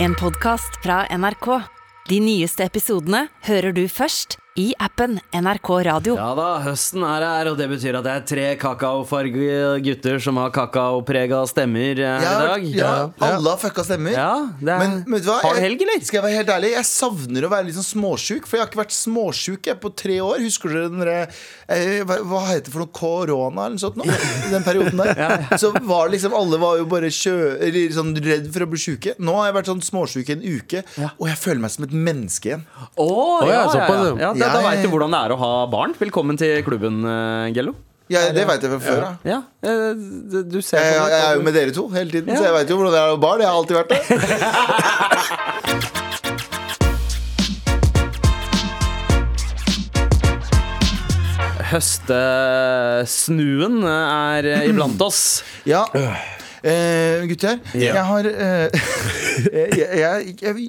En podcast fra NRK. De nyeste episodene hører du først i appen NRK Radio. Ja da, høsten er her, og det betyr at det er tre kakaofargede gutter som har kakaoprega stemmer eh, Ja, i dag. ja, alle har fucka stemmer. Ja, det er, Men vet du hva? Har du helg, eller? Skal jeg være helt ærlig? Jeg savner å være litt sånn småsjuk. For jeg har ikke vært småsjuk jeg, på tre år. Husker dere den derre eh, hva, hva heter det for noe? Korona eller noe sånt? Nå? I den perioden der. Så var det liksom Alle var jo bare kjø, eller sånn redd for å bli sjuke. Nå har jeg vært sånn småsjuk i en uke, og jeg føler meg som et menneske igjen. Oh, oh ja, ja, ja, såpass, ja. ja. Ja, da, veit du hvordan det er å ha barn. Velkommen til klubben, eh, Gello. Ja, det veit jeg fra før av. Ja, Ja. du- du ser Jeg, jeg, er jo med dere to hele tiden, Ja. så jeg veit jo hvordan det er å ha barn. Jeg har alltid vært det. Høstesnuen er iblant oss. Ja. Eh, gutter, Ja. jeg har eh, jeg, jeg, jeg,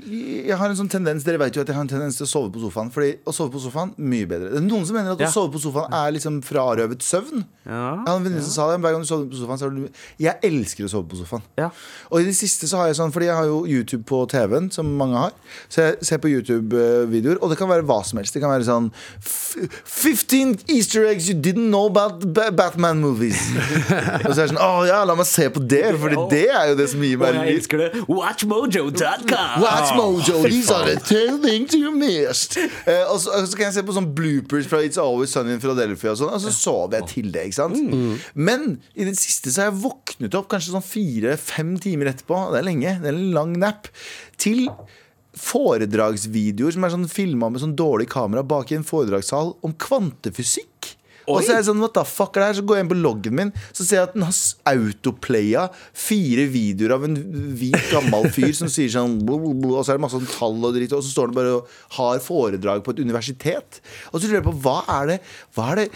jeg har en sånn tendens Dere vet jo at jeg har en tendens til å sove på sofaen. Fordi å sove på sofaen, mye bedre. Det er noen som mener at Ja. å sove på sofaen er liksom frarøvet søvn. Ja. Jeg har en venninne som sa det. Hver gang du sover på sofaen, så er du Jeg elsker å sove på sofaen. Ja. Og i det siste så har jeg sånn Fordi jeg har jo YouTube på TV-en, som mange har. Så jeg ser på YouTube-videoer, og det kan være hva som helst. Det kan være sånn "F- 15 easter eggs you didn't know about Ba- Batman movies. og så er det sånn Å ja, la meg se på det, Fordi det er jo det som gir meg jeg elsker det. Watchmojo.com. Watchmojo, these are the ten things you missed. Eh, og, så, og så kan jeg se på sånn bloopers fra It's Always Sunny in Philadelphia, og, sånn, og så sover jeg til det. ikke sant? Men i det siste så har jeg våknet opp kanskje sånn fire-fem timer etterpå. Det er lenge. Det er en lang nap. Til foredragsvideoer som er sånn filma med sånn dårlig kamera bak i en foredragssal om kvantefysikk. Og så er jeg sånn, what the fuck er det her? Så går jeg inn på loggen min Så ser jeg at den har autoplaya Fire videoer av en hvit gammel fyr Som sier sånn Og så er det masse sånn tall og dritt Og så står den bare og har foredrag på et universitet Og så lurer jeg på, hva er det Hva er det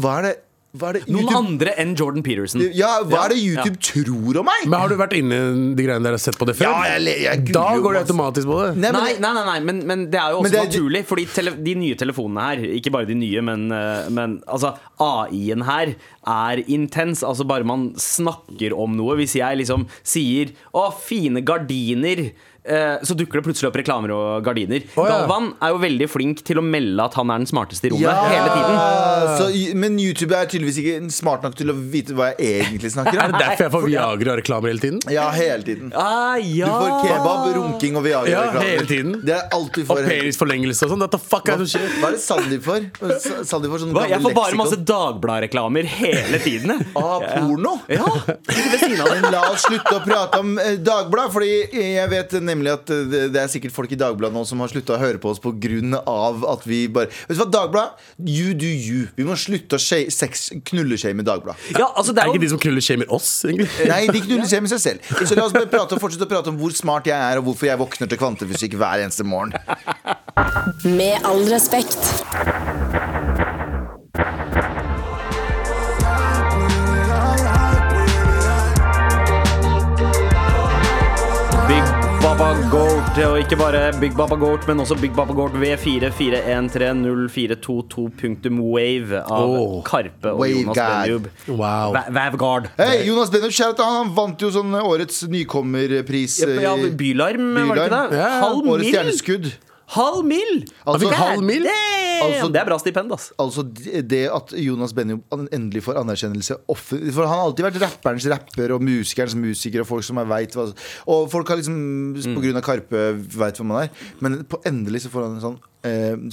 Hva er det, hva er det Noen andre enn Jordan Peterson. Ja, hva er det Ja, YouTube tror om meg? Men har du vært inne i de greiene der og sett på det før? Ja, jeg, jeg da jo går det automatisk på det. Nei, men Nei, nei, nei, nei men, men det er jo også det er- naturlig. Fordi tele, de nye telefonene her, ikke bare de nye, men, eh, men altså, AI-en her er intens. Altså Bare man snakker om noe. Hvis jeg liksom sier 'Å, fine gardiner'. Eh, Så dukker det plutselig opp reklamer og gardiner. Oh, ja. Galvan er jo veldig flink til å melde at han er den smarteste i rommet hele tiden. så, Men YouTube er tydeligvis ikke smart nok til å vite hva jeg egentlig snakker Er det derfor jeg får Viagra-reklamer hele tiden? Ja, hele tiden Ah, Du får kebab, runking og Viagra Ja, reklamer. hele tiden. Det er alt du Og får tiden. penisforlengelse og sånn. What the fuck er det som skjer? Hva er det Sandeep får? Sa- Sandeep får sånn Hva? Jeg får bare masse leksikon. Dagbladet-reklamer hele tiden. Ah, porno? Ja, la oss slutte å prate om eh, Dagbladet, Fordi jeg vet nemlig at eh, det, er sikkert folk i Dagbladet nå som har slutta å høre på oss pga. at vi bare Vet du hva, Dagbladet? You do you. Vi må slutte å knulleshame Dagbladet. Ja, altså, det Er er ikke de som knulleshamer oss, egentlig? Nei, de knulleshamer seg selv. Så la oss bare prate, fortsette å prate om hvor smart jeg er, og hvorfor jeg våkner til kvantefysikk hver eneste morgen. Med all respekt. Baba Goat, og ikke bare Big Baba Goat, men også Big Baba Goat V44130422.wave av oh, Karpe og Wave Jonas Benjub. Wow. Vavgard. Hey, Jonas Benjub, han vant jo sånn årets nykommerpris. Ja, ja, eh, Bylarm, var det ikke det? Ja, Halv Årets mil! stjerneskudd. Halv mil! Altså- halv mil? Altså- det er bra stipend, ass. Altså det at Jonas Benjo endelig får anerkjennelse For han har alltid vært rapperens rapper og musikerens musiker og folk som er veit hva Og folk har liksom på grunn av Karpe veit hva man er. Men på endelig så får han en sånn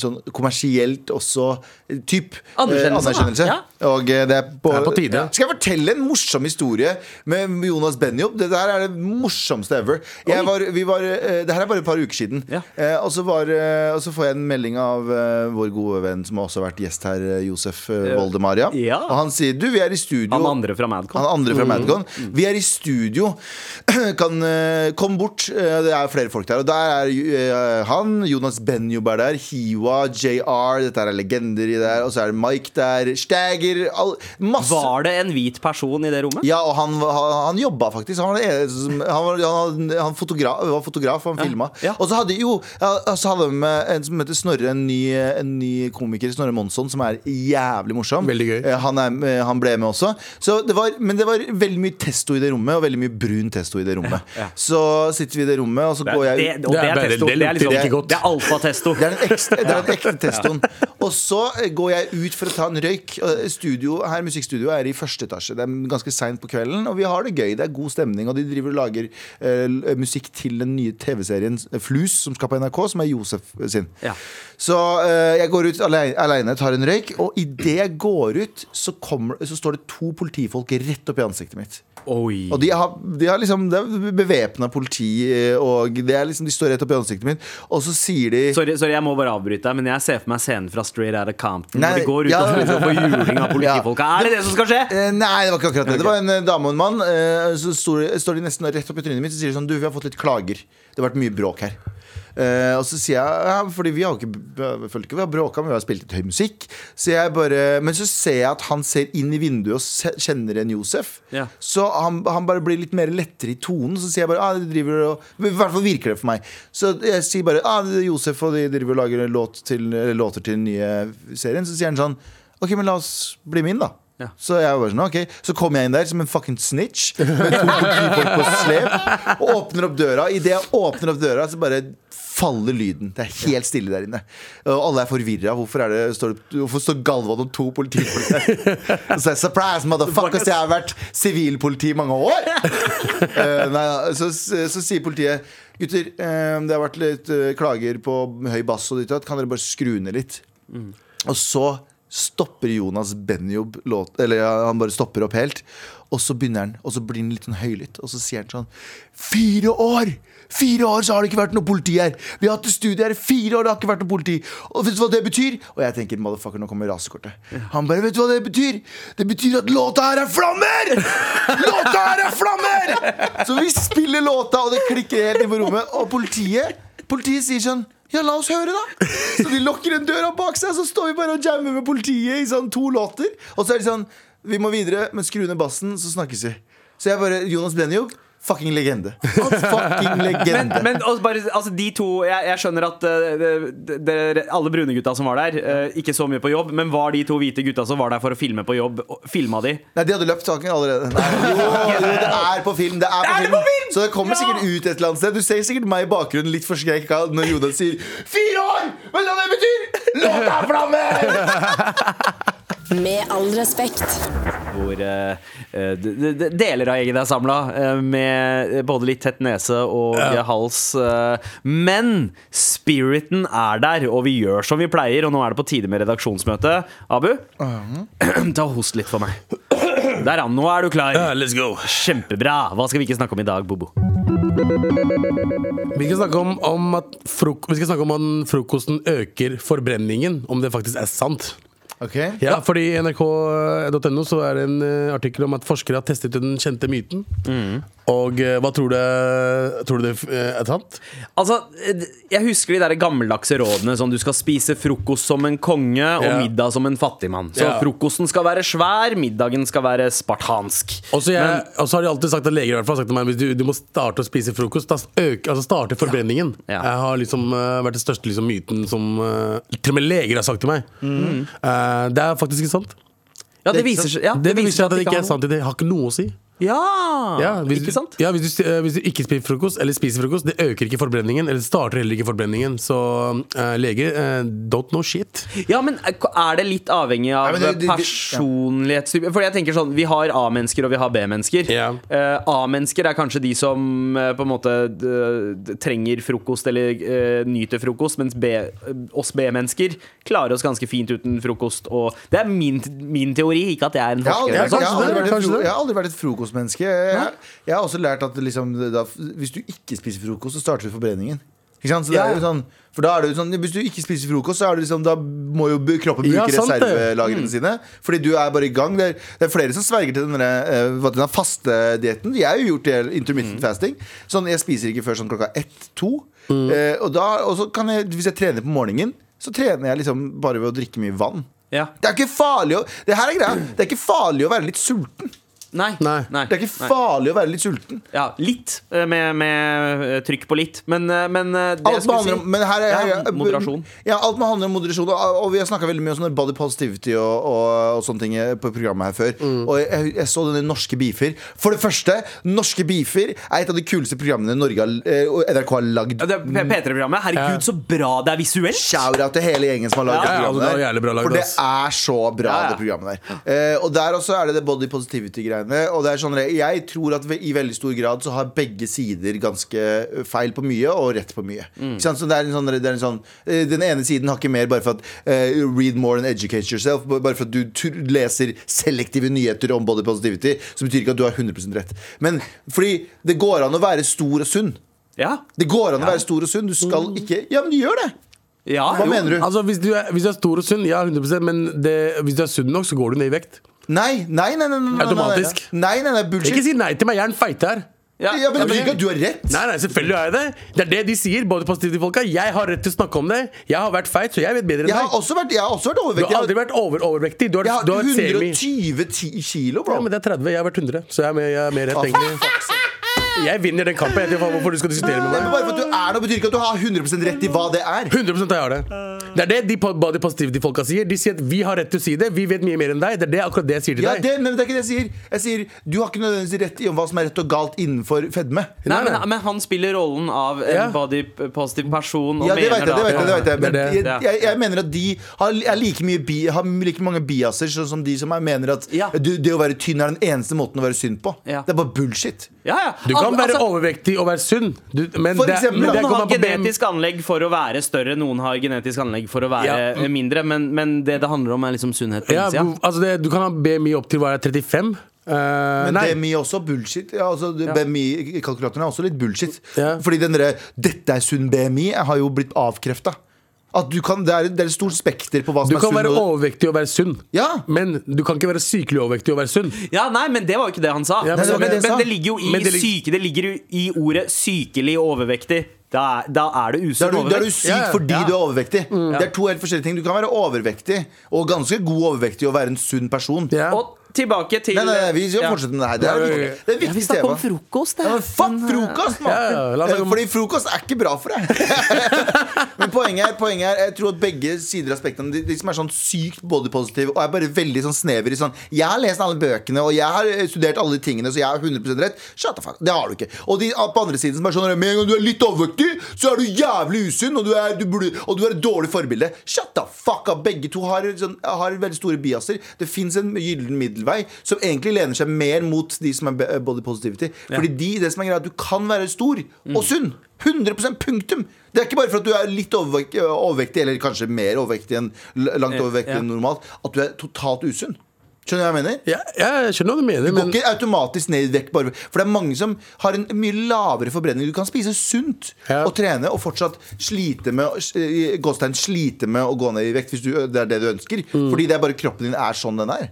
Sånn kommersielt også eh, typ eh, Anerkjennelse, anerkjennelse. Ja. Og eh, det er på, Det er på tide. Ja. Skal jeg fortelle en morsom historie med Jonas Benjob? Det der er det morsomste ever. Jeg var, vi var, eh, det her er bare et par uker siden. Ja. Eh, og, så var, eh, og så får jeg en melding av eh, vår gode venn som har også vært gjest her, eh, Josef eh, Voldemaria. Ja. Og han sier du, vi er i studio. Han andre fra Madcon. Han andre fra Madcon. Vi er i studio. Kan, eh, kom bort. Eh, Det er flere folk der. Og der er eh, han, Jonas Benjob er der. Hiwa, JR, dette er legender i der, og så er det Mike der, Stæger Masse. Var det en hvit person i det rommet? Ja, og han, han, han jobba faktisk. Han var, han var, han, han fotograf, var fotograf, han filma. ja. Og så hadde jo ja, så hadde de med en som heter Snorre, en ny, en ny komiker, Snorre Monsson, som er jævlig morsom. Veldig gøy. Eh, Han, er, eh, han ble med også. Så det var, men det var veldig mye testo i det rommet, og veldig mye brun testo i det rommet. Så sitter vi i det rommet, og så Det, går jeg ut. Det, det Det er er bare- testo. det Det er, liksom, ikke godt. det er alfatesto. Det er den ekte, det er en ekte testoen. Og så eh, går jeg ut for å ta en røyk. Studio, her Musikkstudioet er i første etasje. Det er ganske seint på kvelden, og vi har det gøy. Det er god stemning. Og de driver og lager uh, musikk til den nye TV-serien eh, Flus, som skal på NRK, som er Josef sin. Ja. Så uh, jeg går ut alene, tar en røyk, og idet jeg går ut, så, kommer, så står det to politifolk rett opp i ansiktet mitt. Oi. Og de har, de har liksom Det er bevæpna politi, eh, og det liksom, de står rett opp i ansiktet mitt, og så sier de Sorry, sorry, jeg må bare avbryte deg, men jeg ser for meg scenen fra Straight Outta Compton. Nei, Hvor de går ut ja. og spiller på juling av politifolka. Er det det som skal skje? Eh, Nei, det var ikke akkurat det. Det var en eh, dame og en mann. eh, Så står de nesten rett opp i trynet mitt og sier sånn Du, vi har fått litt klager. Det har vært mye bråk her. Eh, og så sier jeg ja, Fordi vi har ikke føler ikke vi har bråka, men vi har spilt litt høy musikk. Så bare, men så ser jeg at han ser inn i vinduet og se, kjenner en Josef. Ja. Så han, han bare blir litt mer lettere i tonen. Så sier jeg bare ah, de driver og, I hvert fall virker det for meg. Så jeg sier bare ah, det Josef og de driver og lager låt til, eller låter til den nye serien. Så sier han sånn OK, men la oss bli min, da. Ja. Så jeg var sånn, ok Så kom jeg inn der som en fucking snitch med to politifolk på slep og åpner opp døra. Idet jeg åpner opp døra, så bare faller lyden. Det er helt stille der inne. Og alle er forvirra. Hvorfor, er det, står det- hvorfor står Galvan og to politifolk der? Så jeg surprise, motherfuckers, jeg har vært sivilpoliti i mange år! uh, nei, så, så sier politiet Gutter, eh, det har vært litt eh, klager på høy bass og ditt og datt. Kan dere bare skru ned litt? Og så stopper Jonas Benjob låt Eller han bare stopper opp helt. Og så begynner han, og så blir han litt sånn høylytt. Og så sier han sånn Fire år! Fire år så har det ikke vært noe politi her! Vi har hatt et studie her i fire år, det har ikke vært noe politi! Og vet du hva det betyr? Og jeg tenker, motherfucker, nå kommer rasekortet. Han bare, vet du hva det betyr? Det betyr at låta her er flammer! Låta her er flammer! Så vi spiller låta, og det klikker helt inn på rommet. Og politiet, politiet sier sånn ja, la oss høre, da! Så de lukker en døra bak seg, så står vi bare og jammer med politiet i sånn to låter. Og så er de sånn Vi må videre, men skru ned bassen, så snakkes vi. Så jeg bare Jonas Benjob, fucking legende. Fucking Men, legende. men altså, bare, altså, de to Jeg, jeg skjønner at uh, de, de, alle brune gutta som var der, uh, ikke så mye på jobb, men var de to hvite gutta som var der for å filme på jobb, filma de? Nei, de hadde løpt saken allerede. Nei, jo, jo, det er på film. Det er på, Er det på film? Så det kommer Ja! sikkert ut et eller annet sted. Du ser sikkert meg i bakgrunnen litt forskrekka når Jonas sier 'fire år'! Vet du hva det betyr? Låta er flammer! Med all respekt. Hvor eh, eh, d- deler av gjengen er samla, med både litt tett nese og hals. Uh, men spiriten er der, og vi gjør som vi pleier. Og nå er det på tide med redaksjonsmøte. Abu, ta og host litt for meg. Der, ja. Nå er du klar. Ja, let's go. Kjempebra. Hva skal vi ikke snakke om i dag, Bobo? Vi skal snakke om, om at frok vi skal snakke om at frokosten øker forbrenningen. Om det faktisk er sant. Ok Ja, fordi I nrk.no så er det en eh, artikkel om at forskere har testet den kjente myten. Og eh, hva tror du, tror du det eh, er sant? Altså, Jeg husker de der gammeldagse rådene. Sånn Du skal spise frokost som en konge og Ja. middag som en fattigmann. Så Ja. frokosten skal være svær, middagen skal være spartansk. Og så har de alltid sagt at leger i hvert fall har sagt til meg Hvis du, du må starte å spise frokost, da øke, altså starte forbrenningen. Ja. Jeg har liksom vært den største liksom, myten som til og med leger har sagt til meg. Eh, det er faktisk ikke sant. Ja, det Det er viser seg ja, Det, viser seg at det ikke er sant. Det har ikke noe å si. Ja, Ja, hvis, ikke sant? Ja, hvis, du, eh, hvis du ikke spiser frokost, eller spiser frokost, det øker ikke forbrenningen. Eller starter heller ikke forbrenningen. Så uh, leger uh, don't know shit. Ja, men er det litt avhengig av det- personlighetstype? For jeg tenker sånn, Vi har A-mennesker og vi har B-mennesker. Ja. Uh, A-mennesker er kanskje de som på en måte trenger frokost eller nyter frokost, mens B, oss B-mennesker klarer oss ganske fint uten frokost. Og det er min, min teori, ikke at jeg er en Jeg har, aldri, forsker. jeg, har sånn. aldri vært et frokost jeg har aldri vært et frokostmenneske. Jeg, jeg har også lært at liksom, da, hvis du ikke spiser frokost, så starter du forbrenningen. Ikke sant? Så det er jo sånn, for da er det jo sånn Hvis du ikke spiser frokost, så er det liksom, da må jo kroppen bruke Ja, reservelagrene mm. sine. Fordi du er bare i gang. Det er, det er flere som sverger til denne, uh, denne faste dietten. Jeg har jo gjort det intermittent fasting. Sånn, Jeg spiser ikke før sånn klokka ett-to. Eh, og, da- og så kan jeg, hvis jeg trener på morgenen så trener jeg liksom bare ved å drikke mye vann. Ja. Det er ikke farlig å Det her er greia. Det er ikke farlig å være litt sulten. Nei. Nei. Det er ikke farlig å være litt sulten. Ja, litt, eh, med, med eh, trykk på litt. Men, eh, men det Alt jeg skulle handle si men her er, Ja, moderasjon. Ja, alt må handle om moderasjon. Og, og vi har snakka veldig mye om body positivity og, og, og sånne ting på programmet her før. Mm. Og jeg, jeg så denne Norske beefer. For det første, Norske beefer er et av de kuleste programmene Norge har, og NRK har lagd. Ja, det P- P3-programmet. Herregud, så bra det er visuelt! Shout-out til hele gjengen som har lagd Ja, ja, det altså, det programmet der. lagd, For det er så bra, Ja, ja. det programmet der. Eh, og der også er det det body positivity-greiene. Og det er sånn, jeg tror at i veldig stor grad så har begge sider ganske feil på mye og rett på mye. Mm. Så det er en sånn, det er en sånn eh, Den ene siden har ikke mer bare for at uh, read more and educate yourself. Bare for at du tr- leser selektive nyheter om body positivity, så betyr ikke at du har 100% rett. Men fordi det går an å være stor og sunn. Ja. Det går an å være stor og sunn. Du skal ikke Ja, men du gjør det! ja Hva jo. mener du? Altså, hvis du, er, hvis du er stor og sunn, ja, 100% Men det, hvis du er sunn nok, så går du ned i vekt. Nei, nei, nei, nei, nei, nei, nei, Automatisk. Nei, nei, nei, bullshit. Ikke si nei til meg, jeg er en feite her. Ja. ja, men det betyr ikke at du har rett. Nei, nei, selvfølgelig har jeg det. Det er det de sier, både positive folka. Jeg har rett til å snakke om det. Jeg har vært feit, så jeg vet bedre enn Jeg har deg. også vært, jeg har også vært overvektig. Du har aldri vært over, overvektig. Du har, jeg har du har vært semi. 120 kilo, bro. Ja, men det er 30. Jeg har vært 100, så jeg er mer, jeg er mer rett, egentlig. Jeg vinner den kampen. Jeg vet ikke hvorfor du skal diskutere med meg. men bare for at du er det, betyr ikke at du har 100% rett i hva det er. 100% jeg har det. Det er det de body positivity-folka sier. De sier at vi har rett til å si det. Vi vet mye mer enn deg. Det er det, akkurat det jeg sier til Ja, deg. det, men det er ikke det jeg sier. Jeg sier Du har ikke nødvendigvis rett i om hva som er rett og galt innenfor fedme. Nei, men, men han spiller rollen av en Ja. body positive person. Og Ja, det vet mener jeg, det vet jeg, det vet jeg. Men jeg, jeg, jeg mener at de har, er like, mye bi, har like mange biaser sånn som de som er, mener at Ja. du, det å være tynn er den eneste måten å være synd på. Ja. Det er bare bullshit. Ja, ja. Du kan Al- være altså, overvektig og være sunn, du, men, For det, eksempel, men det Noen har genetisk anlegg for å være større, noen har genetisk anlegg for å være Ja. eh, mindre. Men, men det det handler om, er liksom sunnhet på Ja, innsida. altså det, du kan ha BMI opp til hva er 35. Uh, Men nei. BMI er også bullshit. Ja, altså, BMI-kalkulatoren er også litt bullshit. Ja. Fordi den derre 'dette er sunn BMI' har jo blitt avkrefta. At du kan, det, er, det er et stort spekter på hva som Du er kan være og- overvektig og være sunn. Ja. Men du kan ikke være sykelig overvektig og være sunn. Ja, nei, men det var jo ikke det han sa. Ja, men, men det men, det men, det ligger jo i det lig- syke Det ligger jo i ordet sykelig overvektig. Da er, da er det er, usunn du, da er du syk Ja, ja. fordi Ja. du er overvektig. Det er to helt forskjellige ting. Du kan være overvektig, og ganske god overvektig, og være en sunn person. Og tilbake til Nei, nei, nei, vi skal fortsette med det her. Det er, viktig. Det er Ja, vi viktig snakker tema. om frokost, Ja, men fuck frokost, mann! Snakke om- Fordi frokost er ikke bra for deg. Men poenget er, poenget er Jeg tror at begge sider av spektrum de, de som er sånn sykt bodypositive og er bare veldig sånn snever i sånn Jeg har lest alle bøkene, og jeg har eh, studert alle de tingene, så jeg har 100 rett. Shut the fuck. Det har du ikke. Og de på andre siden som er sånn Med en gang du er litt overvektig, så er du jævlig usunn, og du er, du burde, og du er et dårlig forbilde. Shut the fuck up. Begge to har, sånn, har veldig store biaser. Det fins en gyllen middelvei som egentlig lener seg mer mot de som er body positivity. Fordi de, det som er greia, at du kan være stor og sunn. 100% punktum. Det er ikke bare for at du er litt overvek overvektig, eller kanskje mer overvektig enn langt overvektig enn normalt, at du er totalt usunn. Skjønner du hva jeg mener? Ja, jeg skjønner hva du mener, Du går men ikke automatisk ned i vekt bare For det er mange som har en mye lavere forbrenning. Du kan spise sunt Ja. og trene og fortsatt slite med, slite med å gå ned i vekt hvis du, det er det du ønsker. Fordi det er bare kroppen din er sånn den er.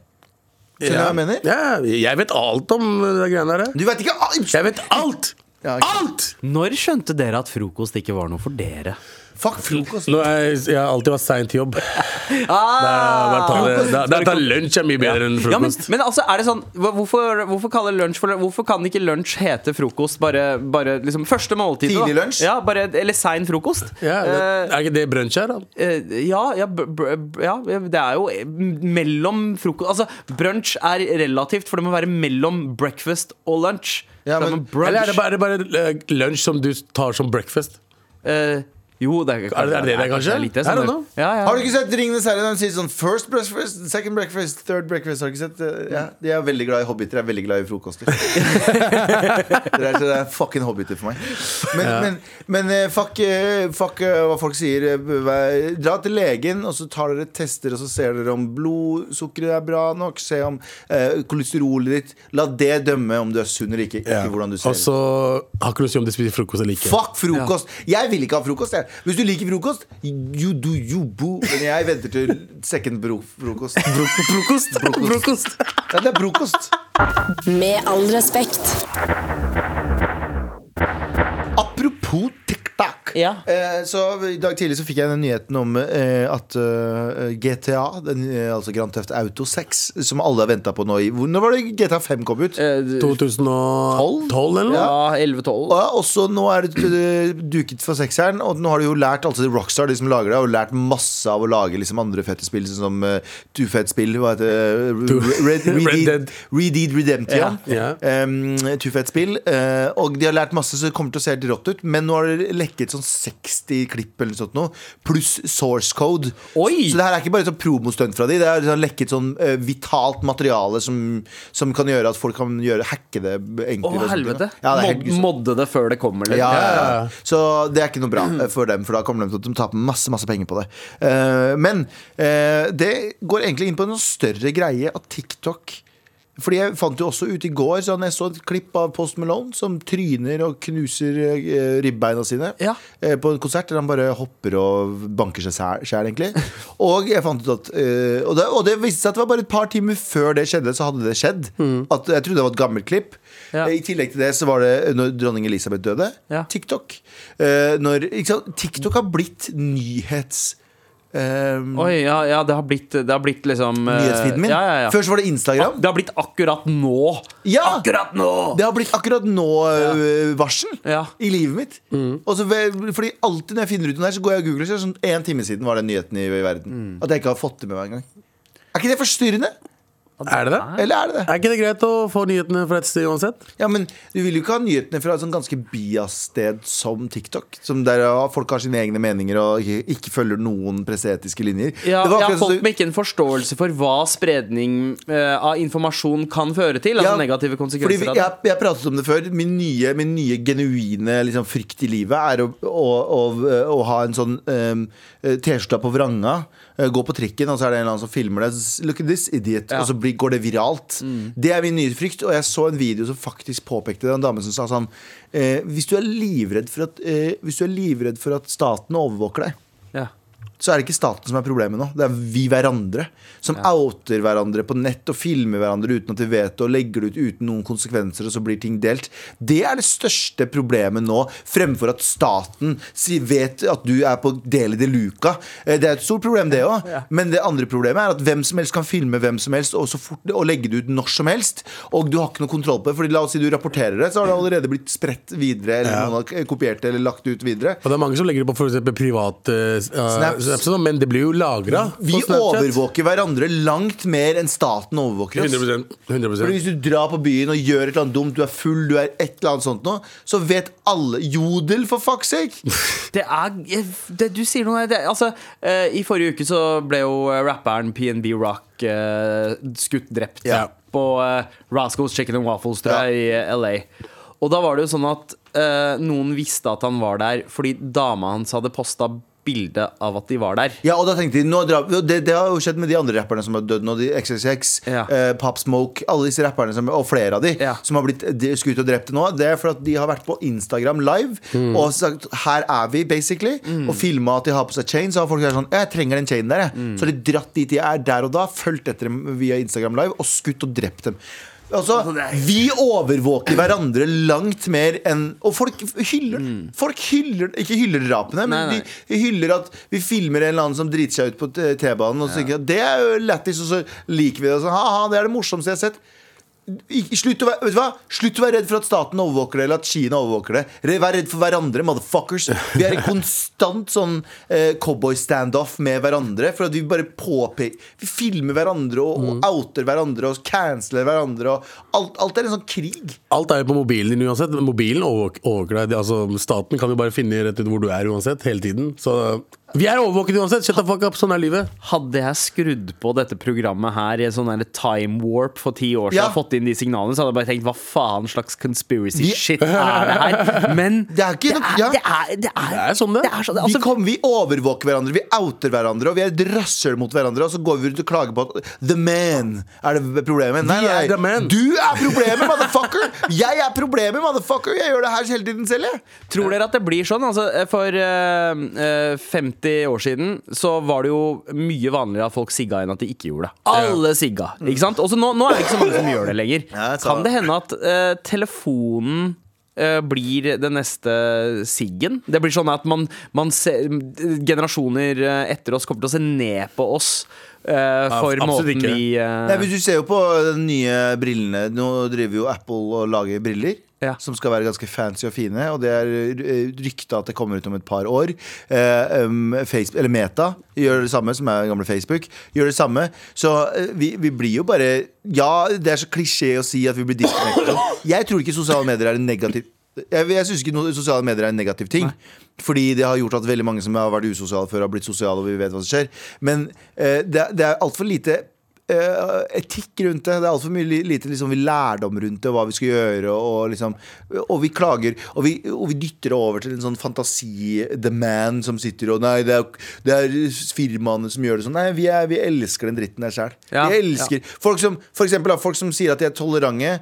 Skjønner du hva jeg mener? ja, jeg vet alt om de greiene der. Du vet ikke alt! Jeg vet alt! Ja, okay. Alt! Når skjønte dere at frokost ikke var noe for dere? Fuck frokost. Nå er jeg, jeg har alltid vært sein til jobb. Ah! Da, lunsj er mye bedre enn Ja, men, frokost. men altså, er det sånn Hvorfor, hvorfor for Hvorfor kan ikke lunsj hete frokost? Bare, bare liksom Første måltid. Tidlig lunsj? Ja, bare, eller sein frokost. Ja, det, Eh, er ikke det brunsj her, da? eh, ja, ja, br br ja, det er jo mellom frokost Altså, brunsj er relativt, for det må være mellom breakfast og lunsj. Ja, men- Eller er det bare, er det bare eh, lunsj som du tar som breakfast? Eh, jo, det er, Er det- er det det kanskje? Det er don't sånn-. Ja, ja. Har du ikke sett Ringenes herre? De sier sånn first breakfast, second breakfast, third breakfast. Har du ikke sett det? Ja, de er veldig glad i hobbiter. Jeg Er veldig glad i frokoster. det, er, det er fucking hobbiter for meg. Men, men, men eh, fuck, eh, fuck eh, hva folk sier. Eh, Dra til legen, og så tar dere tester, og så ser dere om blodsukkeret er bra nok. Se om eh, kolesterolet ditt. La det dømme om du er sunn eller ikke. Ikke hvordan du ser Og så har ikke du å si om du spiser frokost eller ikke. Fuck frokost! Jeg vil ikke ha frokost. Jeg. Hvis du liker frokost, you do you boo. Men jeg venter til second bro frokost. Frokost! Brokost. Ja, det er frokost. Med all respekt. Apropos Ja. Eh, så I dag tidlig så fikk jeg den nyheten om eh, at uh, GTA, den, eh, altså Grand Theft Auto 6, som alle har venta på nå i Når var det GTA 5 kom ut? Eh, 2012 eller noe? ja, 11-12. Ja, også nå er det eh, duket for sekseren, og nå har du jo lært altså Rockstar, de som lager det, har lært masse av å lage liksom andre fete spill, sånn som uh, Tufett-spill. Hva heter det? Red, Red, Red Dead, Dead. Red Dead Redemption. Ja. Um, Tufett-spill. Uh, og de har lært masse, så det kommer til å se helt rått ut. Men nå har det lekket sånn 60 klipp eller noe sånt noe, pluss source code. Oi! Så det her er ikke bare sånn promostunt fra de, det er sånn lekket sånn uh, vitalt materiale som, som kan gjøre at folk kan gjøre, hacke det enklere. Å, helvete. Ja, det Mod, modde det før det kommer, liksom. Ja, ja, Ja, ja. ja. Så det er ikke noe bra eh, for dem, for da kommer de til å tape masse masse penger på det. Uh, men uh, det går egentlig inn på en større greie at TikTok. Fordi jeg fant jo også ut i går sånn, Jeg så et klipp av Post Malone som tryner og knuser eh, ribbeina sine Ja. eh, på en konsert der han bare hopper og banker seg sjæl, egentlig. Og jeg fant ut at eh, og, det, og det viste seg at det var bare et par timer før det skjedde, så hadde det skjedd. At Jeg trodde det var et gammelt klipp. Ja. I tillegg til det så var det når dronning Elisabeth døde. Ja. TikTok. Eh, når? TikTok har blitt nyhets... eh, Oi, ja, ja, det har blitt, det har blitt liksom eh, nyhetsfeeden min. Ja, ja, ja. Før så var det Instagram. Det har blitt akkurat nå. Ja! Akkurat nå! Det har blitt akkurat nå-varsel Ja. i livet mitt. Og så, fordi alltid når jeg finner ut noe der, så går jeg og googler. Så sånn En time siden var den nyheten i, i verden. At jeg ikke har fått det med meg engang. Er ikke det forstyrrende? Er det det? Eller er det det? Er ikke det greit å få nyhetene fra et sted uansett? Ja, men Du vil jo ikke ha nyhetene fra et sånn ganske bias-sted som TikTok. Som der folk har sine egne meninger og ikke, ikke følger noen presseetiske linjer. Ja, sånn- folk med ikke en forståelse for hva spredning uh, av informasjon kan føre til. Altså Ja, negative Fordi konsekvenser vi, jeg, jeg pratet om det før. Min nye, min nye genuine liksom, frykt i livet er å, å, å, å ha en sånn um, T-skjorte på vranga. Eh, Gå på trikken, og så er det en eller annen som filmer det. Look at this idiot Ja. Og så blir, går det viralt. Det er min nye frykt. Og jeg så en video som faktisk påpekte det. En dame som sa sånn eh, Hvis du er livredd for at eh, Hvis du er livredd for at staten overvåker deg. Så er det ikke staten som er problemet nå. Det er vi hverandre som outer hverandre på nett og filmer hverandre uten at vi vet det, og legger det ut uten noen konsekvenser, og så blir ting delt. Det er det største problemet nå, fremfor at staten vet at du er på del i det luka. Eh, Det er et stort problem, det òg. Men det andre problemet er at hvem som helst kan filme hvem som helst og, så fort, og legge det ut når som helst. Og du har ikke noe kontroll på det. Fordi la oss si du rapporterer det, så har det allerede blitt spredt videre, eller Ja. noen har kopiert det eller lagt det ut videre. Og det er mange som legger det på eksempel privat uh, Snaps. Snaps, og sånn, men det blir jo lagra. Vi overvåker hverandre langt mer enn staten overvåker oss. 100, 100%. Fordi Hvis du drar på byen og gjør et eller annet dumt, du er full, du er et eller annet sånt noe, så vet alle Jodel, for fuck's sake! Det er det Du sier noe det, Altså, eh, I forrige uke så ble jo eh, rapperen PNB Rock eh, skutt drept Ja. på Rascals Chicken and Waffles, tror jeg, i eh, LA. Og da var det jo sånn at eh, noen visste at han var der fordi dama hans hadde posta bilde av at de var der. Ja, og da tenkte de, nå drar, det, det har jo skjedd med de andre rapperne som har dødd nå. De XXX, Ja. eh, Pop Smoke, alle disse rapperne som, og flere av de Ja. som har blitt skutt og drept nå. Det er for at de har vært på Instagram live Mm. og sagt 'her er vi', basically. Og filma at de har på seg chain. Så har folk sagt sånn 'jeg trenger den chainen der', jeg. Mm. Så har de dratt dit de er der og da, fulgt etter dem via Instagram live og skutt og drept dem. Altså, Vi overvåker hverandre langt mer enn Og folk hyller Folk hyller Ikke hyller drapene, men Mm. Nei, nei. de hyller at vi filmer en eller annen som driter seg ut på T-banen. Og så tenker jeg, Det er jo lættis, og så liker vi det. Og så, ha-ha, det er det morsomste jeg har sett. Slutt å, være, vet du hva? Slutt å være redd for at staten overvåker det, eller at Kina overvåker det. Vær redd for hverandre, motherfuckers. Vi er i konstant sånn eh, cowboy-standoff med hverandre. For at vi bare påpeker Vi filmer hverandre og, og outer hverandre og canceler hverandre. Og alt, alt er en sånn krig. Alt er på mobilen din uansett. Mobilen overvåk- overvåker deg. Altså, staten kan jo bare finne rett ut hvor du er uansett, hele tiden. Så vi er overvåket uansett. Shut the fuck up. Sånn er livet. Hadde jeg skrudd på dette programmet her i en sånn time warp for ti år siden, Ja. fått inn de signalene, så hadde jeg bare tenkt hva faen slags conspiracy Vi- shit er det her? Men Det er ikke noe- ja. det, er, det, er, Det er sånn det. det er sånn, vi, altså, kom, vi overvåker hverandre, vi outer hverandre, og vi er et rasshøl mot hverandre. Og så går vi rundt og klager på at the man er det problemet. Nei, nei, er nei, the. Du er problemet, motherfucker! Jeg er problemet, motherfucker! Jeg gjør det her hele tiden selv, jeg. Tror dere at det blir sånn? Altså, for uh, uh 50 år siden så var det jo mye vanligere at folk sigga enn at de ikke gjorde det. Alle sigga. ikke sant? Også nå, nå er det ikke så mange som gjør det lenger. Kan det. det hende at eh, telefonen eh, blir det neste siggen. Det blir sånn at man, man ser, generasjoner eh, etter oss kommer til å se ned på oss Uh, for absolutt måten ikke. vi uh... Nei, men Du ser jo på de nye brillene. Nå driver jo Apple og lager briller. Ja. Som skal være ganske fancy og fine. Og det er eh, rykta at det kommer ut om et par år. Eh, um, Facebook, eller Meta gjør det samme, som er gamle Facebook. Gjør det samme Så eh, vi, vi blir jo bare Ja, det er så klisjé å si at vi blir disconnected. Jeg tror ikke sosiale medier er en negativ jeg, jeg syns ikke noe, sosiale medier er en negativ ting. Fordi det har gjort at veldig mange som har vært usosiale før, har blitt sosiale, og vi vet hva som skjer. Men eh, det, det er altfor lite etikk rundt det. Det er altfor mye li- lite liksom, vi lærdom rundt det, og hva vi skal gjøre. Og, liksom, og vi klager, og vi, og vi dytter det over til en sånn fantasi-the man som sitter og Nei, det er, det er firmaene som gjør det sånn. Nei, vi, er, vi elsker den dritten der sjæl. Ja, vi elsker folk som, for eksempel, folk som sier at de er tolerante.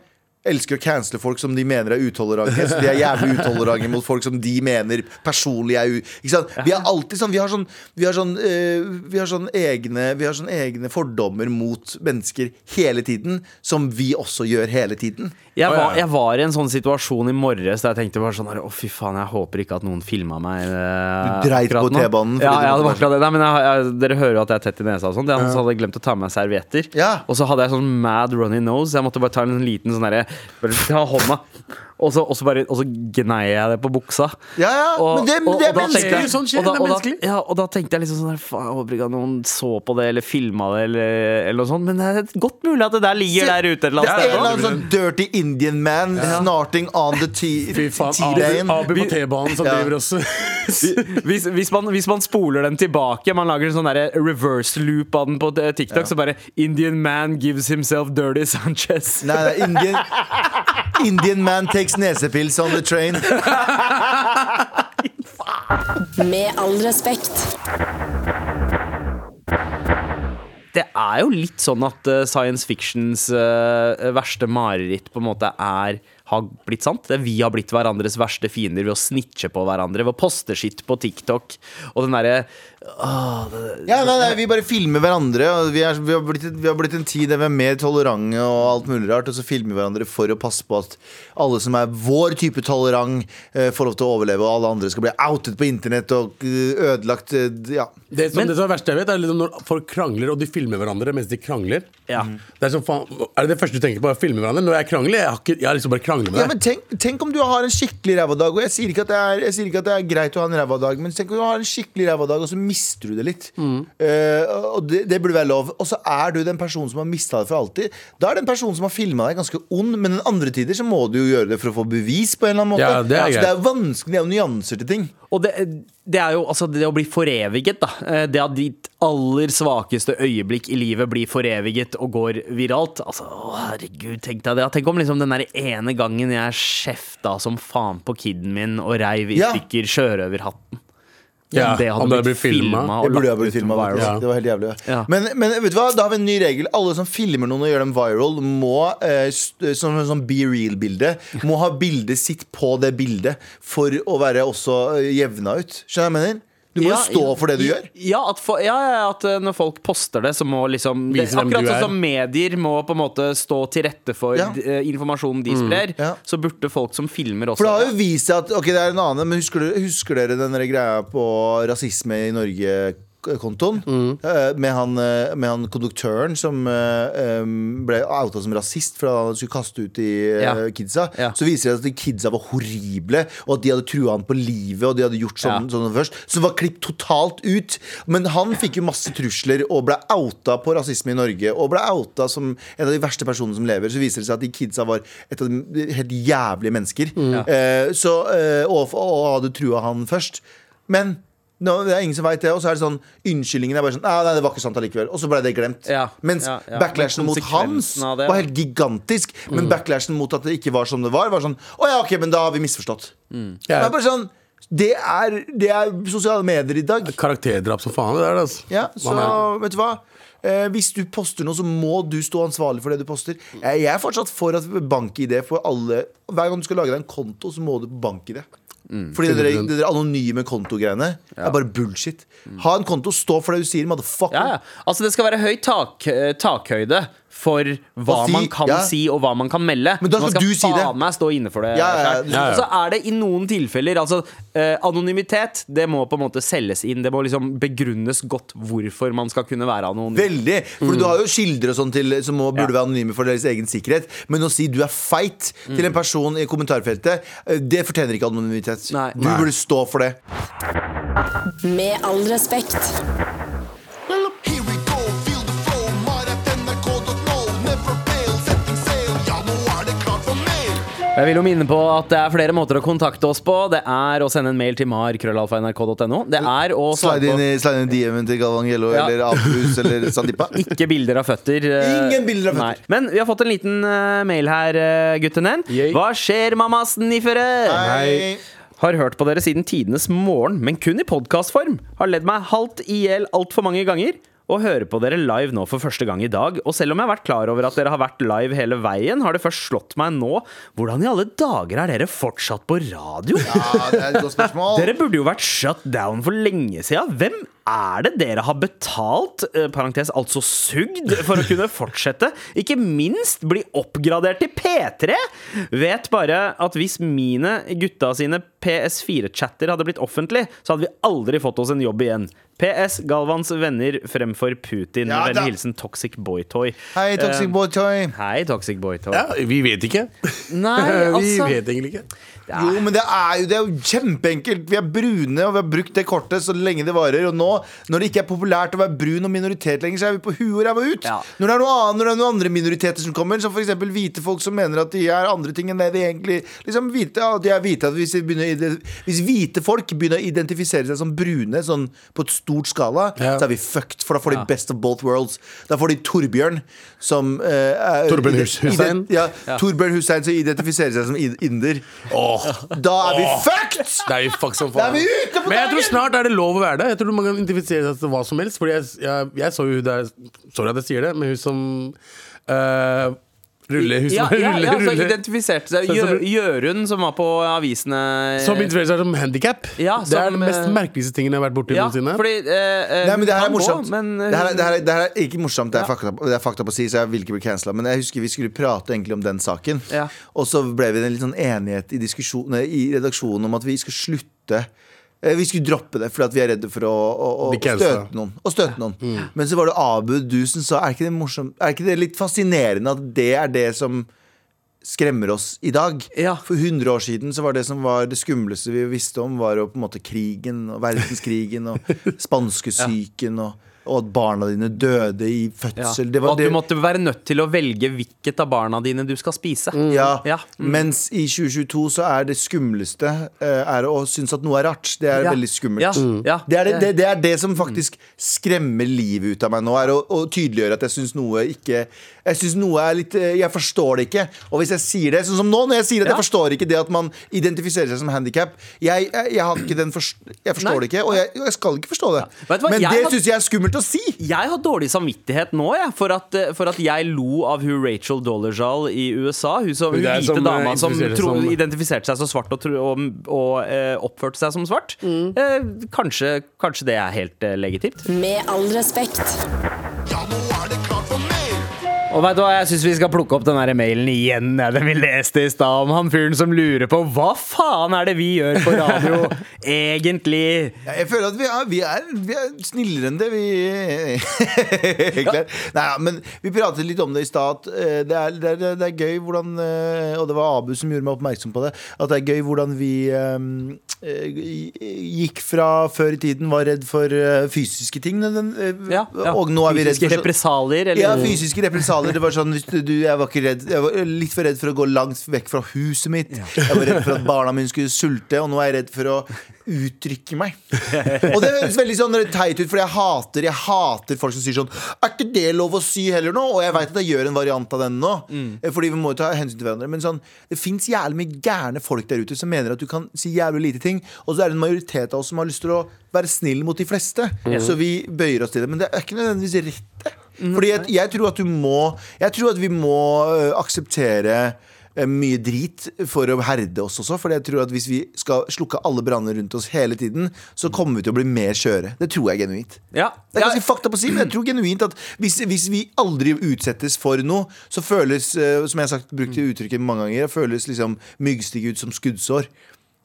Elsker å cancele folk som de mener er utolerante. Så de er jævlig utolerante mot folk som de mener personlig er u... Ikke sant? Vi er alltid sånn Vi har sånn, vi har sånn, eh, vi har sånn egne Vi har sånn egne fordommer mot mennesker hele tiden, som vi også gjør hele tiden. jeg, var, jeg var i en sånn situasjon i morges der jeg tenkte bare sånn her, Å, fy faen, jeg håper ikke at noen filma meg. eh, Du dreit på. T-banen Ja, ja, det var akkurat det. Nei, men jeg, jeg, dere hører jo at jeg er tett i nesa og sånn. Jeg hadde glemt å ta med meg servietter. Ja. Og så hadde jeg sånn mad runny nose. Jeg måtte bare ta en liten sånn derre Bare ta hånda, og så, og så bare Og så gnei jeg det på buksa. Ja, ja, men det- men det er menneskelig. jeg- Sånn skjer, og da- det er og da- menneskelig. Ja, og da tenkte jeg liksom sånn der, Faen, jeg håper ikke at noen så på det eller filma det eller, eller noe sånt. Men det er godt mulig at det der ligger Se- der ute et eller Det annet er en eller annen sånn dirty Indian man snorting on the T-lane. Abu, på T-banen som Ja. driver også hvis, hvis, man, hvis man spoler den tilbake, man lager en sånn der reverse loop av den på TikTok, så bare Indian man gives himself dirty Sanchez. Nei, nei, Indian, Indian man takes nesepils on the train. Med all respekt. Det er jo litt sånn at uh, science fictions uh, verste mareritt på en måte er har blitt sant. Det er vi har blitt hverandres verste fiender ved å snitche på hverandre, ved å poste skitt på TikTok. Og den derre Ja, nei, nei, Vi bare filmer hverandre. Og vi, er, vi, har blitt, vi har blitt en tid der vi er mer tolerante og alt mulig rart. Og så filmer vi hverandre for å passe på at alle som er vår type tolerant, eh, får lov til å overleve, og alle andre skal bli outet på internett og eh, ødelagt. eh, Ja. Det som, Men- det som er verste jeg vet, er liksom når folk krangler, og de filmer hverandre mens de krangler. Ja. Det er, som, faen, er det det første du tenker på? Å filme hverandre? Når jeg krangler, jeg har, ikke, jeg har liksom bare kranglet med Ja, men tenk, tenk om du har en skikkelig ræva dag. Og jeg sier, ikke at det er, jeg sier ikke at det er greit å ha en ræva dag, men tenk om du har en skikkelig ræva dag, og så mister du det litt. Eh, og det, det burde være lov. Og så er du den personen som har mista det for alltid. Da er den personen som har filma deg, ganske ond, men den andre tider så må du jo gjøre det for å få bevis på en eller annen måte. Ja, det er så det er vanskelig, det er jo nyanser til ting. Og det, det er jo altså det å bli foreviget, da. Eh, Det at ditt aller svakeste øyeblikk i livet blir foreviget og går viralt. Altså, å, herregud, tenk deg det. Tenk om liksom den der ene gangen jeg kjefta som faen på kiden min og reiv i Ja. stykker sjørøverhatten. Ja, det hadde om det hadde blitt filma Det burde ha blitt filma. Ja. Det var helt jævlig. Ja. Men, men vet du hva, da har vi en ny regel. Alle som filmer noen og gjør dem viral, må eh, sånn, sånn be real-bilde Må ha bildet sitt på det bildet for å være også eh, jevna ut. Skjønner du hva jeg mener? Du må jo Ja, stå for det du gjør. Ja, at, for, ja, at eh, når folk poster det, så må liksom det, Akkurat sånn som medier må på en måte stå til rette for Ja. eh, informasjonen de sprer, Ja. så burde folk som filmer også For det har jo vist seg at Ok, det er en annen, men husker, du, husker dere den greia på rasisme i Norge-kontoen? mm. Med, han, eh, med han konduktøren som eh, ble outa som rasist fordi han skulle kaste ut de eh, Ja. kidsa. Ja. Så viser det seg at de kidsa var horrible, og at de hadde trua han på livet. Og de hadde gjort sånn, Ja. sånn først Som var klippet totalt ut. Men han fikk jo masse trusler og ble outa på rasisme i Norge. Og ble outa som en av de verste personene som lever. Så viser det seg at de kidsa var et av de helt jævlige mennesker. Eh, så, eh, og, og hadde trua han først. Men nå, det er ingen som veit det. Og så er det sånn unnskyldningen er bare sånn «Ah, Nei, det var ikke sant allikevel. Og så ble det glemt. Ja, Mens ja, ja. backlashen Men mot hans var helt gigantisk. Men backlashen mot at det ikke var som det var, var sånn Å ja, ok, men da har vi misforstått. Det er bare sånn det er, det er sosiale medier i dag. karakterdrap som faen. Det er det, altså. Ja, så vet du hva? Eh, hvis du poster noe, så må du stå ansvarlig for det du poster. Jeg er fortsatt for at bank-ID for alle Hver gang du skal lage deg en konto, så må du på bank-ID. Fordi det der, 100%. det anonyme kontogreiene er bare bullshit. Ha en konto, stå for det du sier, motherfucker. Ja, ja. Altså, det skal være høy tak, eh, takhøyde for hva si, man kan ja. si og hva man kan melde. Men da man skal du si det. faen meg stå inne for det. Ja, ja, selv. ja, ja. Og så er det i noen tilfeller Altså, eh, anonymitet Det må på en måte selges inn. Det må liksom begrunnes godt hvorfor man skal kunne være anonym. Veldig. For du har jo kilder og sånn til som må, burde være anonyme for deres egen sikkerhet. Men å si du er feit til en person i kommentarfeltet, eh, det fortjener ikke anonymitet. Nei. Du burde stå for det. Med all respekt. Jeg vil jo minne på at det er flere måter å kontakte oss på. Det er å sende en mail til mar.krøllalfa.nrk.no. Det er å Slide inn i, slide inn DM-en til Galvangello Ja. eller Abus, eller Sandipa. ikke bilder av føtter. eh, Ingen bilder av føtter. Nei. Men vi har fått en liten eh, mail her, uh, guttene. Hva skjer, mamma sniffere? Hei. Har hørt på dere siden tidenes morgen, men kun i podkastform. Har ledd meg halvt i hjel altfor mange ganger. Og hører på dere live nå for første gang i dag. Og selv om jeg har vært klar over at dere har vært live hele veien, har det først slått meg nå Hvordan i alle dager er dere fortsatt på radio? Ja, det er et godt spørsmål. Dere burde jo vært shut down for lenge siden. Hvem er det dere har betalt, eh, parentes altså sugd, for å kunne fortsette? Ikke minst bli oppgradert til P3! Vet bare at hvis mine gutta sine PS4-chatter hadde blitt offentlig, så hadde vi aldri fått oss en jobb igjen. PS Galvans venner fremfor Putin. Ja, vennlig hilsen Toxic Boy-toy. Hei, Toxic Boy Toy. Hei, Toxic Boy-toy. Ja, vi vet ikke. Nei, Vi altså vet egentlig ikke. Jo, men det er jo, det er jo kjempeenkelt. Vi er brune, og vi har brukt det kortet så lenge det varer. Og nå, når det ikke er populært å være brun og minoritet lenger, så er vi på huet og ræva ut. Ja. Når, det er noe annet, når det er noen andre minoriteter som kommer, som f.eks. hvite folk som mener at de er andre ting enn det de egentlig Liksom vite ja, de er hvite at hvis, de begynner, hvis hvite folk begynner å identifisere seg som brune sånn på et stort skala, Ja. så er vi fucked. For da får de best of both worlds. Da får de Torbjørn som uh, er- Torbjørn Hus- Hussein? Ja, Torbjørn Hussein som identifiserer seg som inder. inder. Da er vi fucked! Da er vi fuck som faen. Men jeg tror snart er det lov å være det. Jeg tror man kan identifisere seg til hva som helst. Fordi jeg, jeg, jeg så jo hun der Sorry at jeg sier det, men hun som uh, ruller Hun som Ja, ja, ja, rulle, identifiserte seg. Jørund, som var på avisene Som identifiserte seg som handikap. Ja, det er den mest eh, merkeligste tingen jeg har vært borti Ja, noensinne. fordi eh, eh, Nei, men det her er morsomt. Gå, men, eh, det, her, er- det, her, er- det her er ikke morsomt, det er, fakta, det er fakta på å si, så jeg vil ikke bli cancela. Men jeg husker vi skulle prate egentlig om den saken. Ja. Og så ble vi en litt sånn enighet i, i redaksjonen om at vi skal slutte. Eh, Vi skulle droppe det fordi at vi er redde for å, å, å støte noen. Å støte noen. Men så var det Abu du som sa Er ikke det morsomt Er ikke det litt fascinerende at det er det som skremmer oss i dag? Ja. For 100 år siden så var det som var det skumleste vi visste om, var jo på en måte krigen og verdenskrigen og spanskesyken og, og at barna dine døde i ja. fødsel. Det Og at du måtte være nødt til å velge hvilket av barna dine du skal spise. ja. Ja. Mm. Mens i 2022 så er det skumleste eh, Er å synes at noe er rart. Det er Ja. veldig skummelt. Ja. Ja. Det, er det, det, det er det som faktisk skremmer livet ut av meg nå. Er å, å tydeliggjøre at jeg syns noe ikke Jeg synes noe er litt eh, Jeg forstår det ikke. Og hvis jeg sier det, sånn som nå, når jeg sier at Ja. jeg forstår ikke det at man identifiserer seg som handikap jeg, jeg, jeg, har ikke den forst jeg forstår Nei. det ikke, og jeg, jeg skal ikke forstå det. Ja. hva, Men det har- syns jeg er skummelt å si. Jeg har dårlig samvittighet nå jeg, for, at, eh, for at jeg lo av hun Rachel Dolezal i USA. Hun, som, Hun hvite som, eh, dama som, tro, som- identifiserte seg som svart og, og, og eh, oppførte seg som svart. Eh, kanskje, kanskje det er helt eh, legitimt. Med all respekt. Ja, nå er det klart. Og vet du hva, Jeg syns vi skal plukke opp den der mailen igjen. ja, Den vi leste i stad om han fyren som lurer på hva faen er det vi gjør på radio egentlig. Ja, Jeg føler at vi er, vi er, vi er snillere enn det vi egentlig er. Nei, ja, men vi pratet litt om det i stad. eh, Det, det, er- det er gøy hvordan eh, Og det var Abu som gjorde meg oppmerksom på det. At det er gøy hvordan vi eh, gikk fra før i tiden var redd for fysiske ting. Og nå er vi redd for Fysiske represalier, eller? ja, fysiske represalier. Det var sånn, du, jeg var ikke redd Jeg var litt for redd for å gå langt vekk fra huset mitt. Jeg var redd for at barna mine skulle sulte, og nå er jeg redd for å uttrykke meg. Og det høres veldig sånn teit ut, for jeg hater Jeg hater folk som sier sånn Er ikke det lov å si heller nå? Og jeg veit at jeg gjør en variant av den nå, mm. fordi vi må ta hensyn til hverandre. Men sånn, det fins jævlig mye gærne folk der ute som mener at du kan si jævlig lite ting, og så er det en majoritet av oss som har lyst til å være snill mot de fleste. Så vi bøyer oss til det. Men det er ikke nødvendigvis rett, det. Fordi jeg, jeg tror at du må Jeg tror at vi må øh, akseptere eh, mye drit for å herde oss også. For jeg tror at hvis vi skal slukke alle branner rundt oss hele tiden, så kommer vi til å bli mer skjøre. Det tror jeg genuint. Ja. Det er ganske fakta på å si, men jeg tror genuint at hvis, hvis vi aldri utsettes for noe, så føles, eh, som jeg har sagt, brukt uttrykket mange ganger, føles liksom myggstikk ut som skuddsår.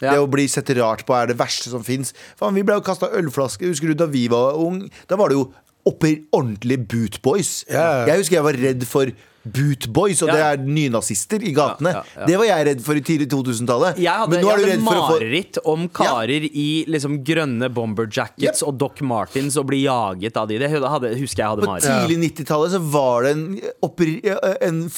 Ja. Det å bli sett rart på er det verste som fins. Vi ble jo kasta ølflasker. Husker du da vi var ung? Da var det jo oppi ordentlige bootboys. Yeah. Jeg husker jeg var redd for bootboys, og Ja. det er nynazister i gatene. Ja, ja. Det var jeg redd for i tidlig 2000-tallet. Jeg hadde, Men nå er du jeg hadde å få om karer i liksom grønne bomber jackets og Doc Martens og bli jaget av de. Det hadde, husker jeg hadde På tidlig 90-tallet så var det en, en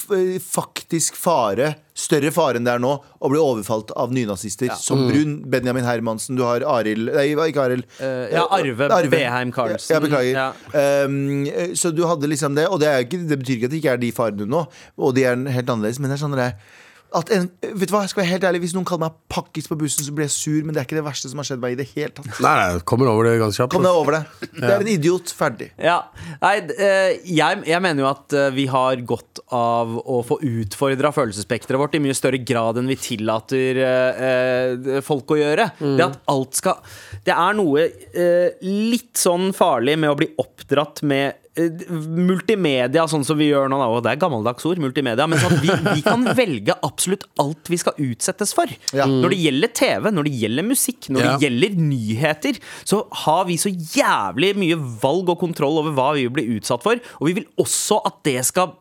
faktisk fare, større fare enn det er nå, å bli overfalt av nynazister. Som Brun, Benjamin Hermansen, du har Arild Nei, ikke Arild. Uh, ja, Arve Beheim Karlsen. Ja, beklager. Ja. Um, så du hadde liksom det, og det, er ikke, det betyr ikke at det ikke er de farene nå, og de er helt annerledes, men det er sånn det er at en, vet du hva, jeg skal være helt ærlig Hvis noen kaller meg pakkis på bussen, så blir jeg sur. Men det er ikke det verste som har skjedd meg i det hele tatt. Nei, nei, kommer over det ganske kjapt. Kom deg over det. Det er en idiot. Ferdig. Ja. Nei, eh, jeg, jeg mener jo at eh, vi har godt av å få utfordra følelsesspekteret vårt i mye større grad enn vi tillater eh, eh, folk å gjøre. Det at alt skal Det er noe eh, litt sånn farlig med å bli oppdratt med multimedia, sånn som vi gjør nå. da, Og det er gammeldags ord, multimedia. Men sånn at vi, vi kan velge absolutt alt vi skal utsettes for. Ja. Når det gjelder TV, når det gjelder musikk, når Ja. det gjelder nyheter, så har vi så jævlig mye valg og kontroll over hva vi vil bli utsatt for. Og vi vil også at det skal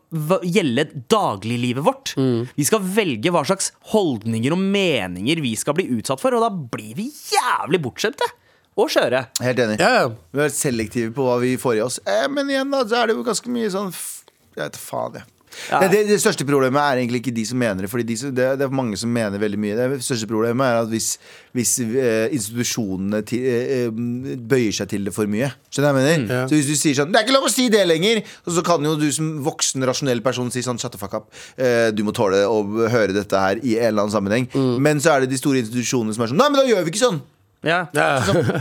gjelde dagliglivet vårt. Vi skal velge hva slags holdninger og meninger vi skal bli utsatt for, og da blir vi jævlig bortskjemte. Og skjøre. Helt enig. Ja, ja. Vi er selektive på hva vi får i oss. Eh, men igjen, da, så er det jo ganske mye sånn Jeg vet faen, jeg. Ja. Det, det, det største problemet er egentlig ikke de som mener det. Fordi de det, det er mange som mener veldig mye. Det største problemet er at hvis, hvis eh, institusjonene ti, eh, eh, bøyer seg til det for mye. Skjønner du hva jeg mener? Ja. Så hvis du sier sånn Det er ikke lov å si det lenger! Og så kan jo du som voksen, rasjonell person si sånn Shut the fuck up. Eh, du må tåle å høre dette her i en eller annen sammenheng. Men så er det de store institusjonene som er sånn Nei, men da gjør vi ikke sånn! Ja. Ja.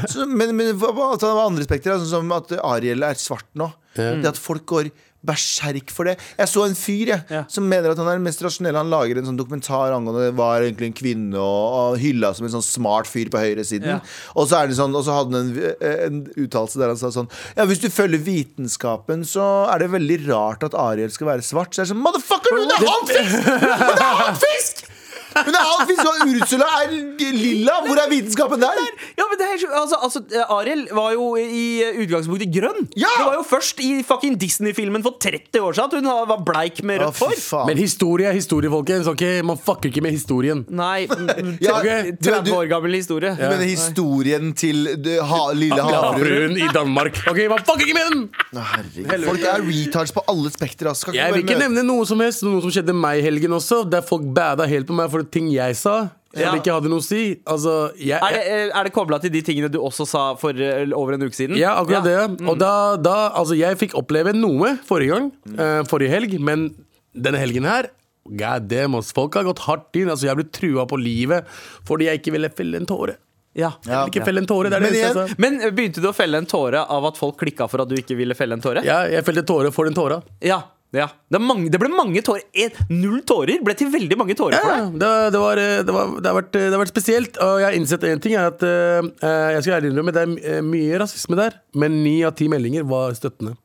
Så, men, men hva- hva- var andre spekter, sånn som at Ariel er svart nå. Det at folk går berserk for det. Jeg så en fyr jeg, Ja. som mener at han er den mest rasjonelle. Han lager en sånn dokumentar angående det var egentlig en kvinne, og, og hylla som en sånn smart fyr på høyresiden. Ja. Og så er det sånn Og så hadde han en, en uttalelse der han sa sånn Ja, hvis du følger vitenskapen, så er det veldig rart at Ariel skal være svart. Så jeg er sånn Motherfucker, det er halvfisk! Det er halvfisk! Er halvfisk, og Ursula er lilla! Hvor er vitenskapen der? Ja, men det er, altså, altså, Ariel var jo i utgangspunktet grønn. Ja! Det var jo først i fucking Disney-filmen for 30 år siden at hun var bleik med rødt hår. faen. Men historie er historie, folkens. Okay? Man fucker ikke med historien. Nei, Ja, okay. 30 år gammel historie. Ja. Men historien til det, ha, lille havfruen? I Danmark. Ok, Man fucker ikke med den! Herregud. Folk er retards på alle spekter. Altså. Jeg vil ikke nevne noe som helst. Noe som skjedde meg i helgen også. Der folk bada helt på meg for ting jeg sa. Som Ja. ikke hadde noe å si. Altså, jeg, Er det, eh, er det kobla til de tingene du også sa for eh, over en uke siden? Ja, akkurat det. Og da, da Altså, jeg fikk oppleve noe forrige gang. uh, forrige helg. Men denne helgen her God damn, ass. Folk har gått hardt inn. Altså, jeg ble trua på livet fordi jeg ikke ville felle en tåre. Ja. Jeg ville ikke felle en tåre, det er det Men jeg. Men begynte du å felle en tåre av at folk klikka for at du ikke ville felle en tåre? Ja, jeg felte tåre for den tåra. Ja. Ja. Det, mange, det ble mange tårer. Et, null tårer ble til veldig mange tårer for Ja, deg. det, det, var, eh, det, var, det, har vært, det har vært spesielt. Og jeg har innsett en ting er at eh, eh, Jeg skal ærlig innrømme det er eh, mye rasisme der, men ni av ti meldinger var støttende.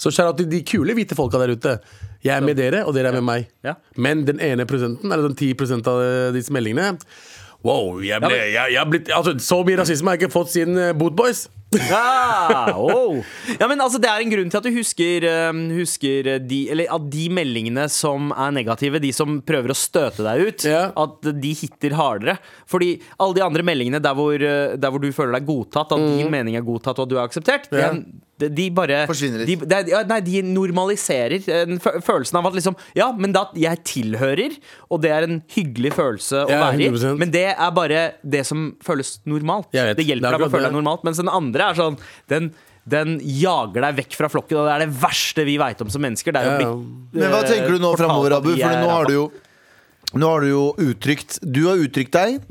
Så kjære out til de kule hvite folka der ute. Jeg er med dere, og dere er med meg. Ja. Men den ene prosenten, eller den 10% av eh, disse meldingene Wow, jeg ble, jeg, jeg blitt, altså, Så mye rasisme har jeg ikke fått siden uh, Bootboys. Ja, oh. ja, men altså Det er en grunn til at du husker, eh, husker de, Eller at de meldingene som er negative, de som prøver å støte deg ut, yeah. at de hitter hardere. Fordi alle de andre meldingene der hvor, eh, der hvor du føler deg godtatt, at din mening er godtatt og at du er akseptert, yeah. Ja. De, de bare Forsvinner litt. De, er- nei, de normaliserer eh, følelsen av at liksom Ja, men da jeg tilhører, og det er en hyggelig følelse å Ja, være i, men det er bare det som føles normalt. Det hjelper er deg å føle deg normalt, mens den andre er sånn Den, den jager deg vekk fra flokken, og det er det verste vi veit om som mennesker. Det er Ja, å bli ja. Men hva eh, tenker du nå framover, Abu? For nå har du jo Nå har du jo uttrykt Du har uttrykt deg,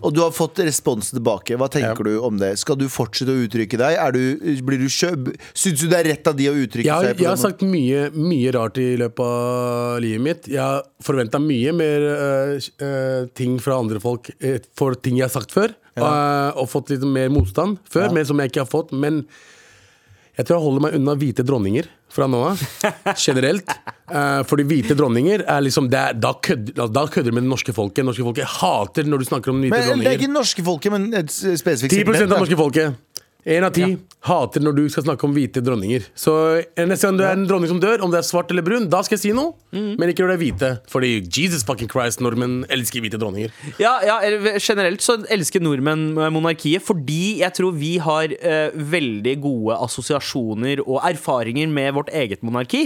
og du har fått respons tilbake. Hva tenker du om det? Skal du fortsette å uttrykke deg? Er du, blir du kjø- Syns du det er rett av de å uttrykke Jeg har, seg? jeg har sagt mye, mye rart i løpet av livet mitt. Jeg har forventa mye mer uh, ting fra andre folk eh, for ting jeg har sagt før. Ja. og fått litt mer motstand før, men som jeg ikke har fått. Men jeg tror jeg holder meg unna hvite dronninger fra nå av. Generelt. Uh, fordi hvite dronninger er liksom er, da, kødder, da kødder med det norske folket. norske folket hater når du snakker om hvite Men det er ikke norske folket, men et spesifikt 10 segment, av norske folket. Én av ti hater når du skal snakke om hvite dronninger. Så eh, neste gang du er en dronning som dør, om det er svart eller brun, da skal jeg si noe. Men ikke når det er hvite. Fordi Jesus fucking Christ, nordmenn elsker hvite dronninger. Ja, ja, Generelt så elsker nordmenn monarkiet fordi jeg tror vi har eh, veldig gode assosiasjoner og erfaringer med vårt eget monarki.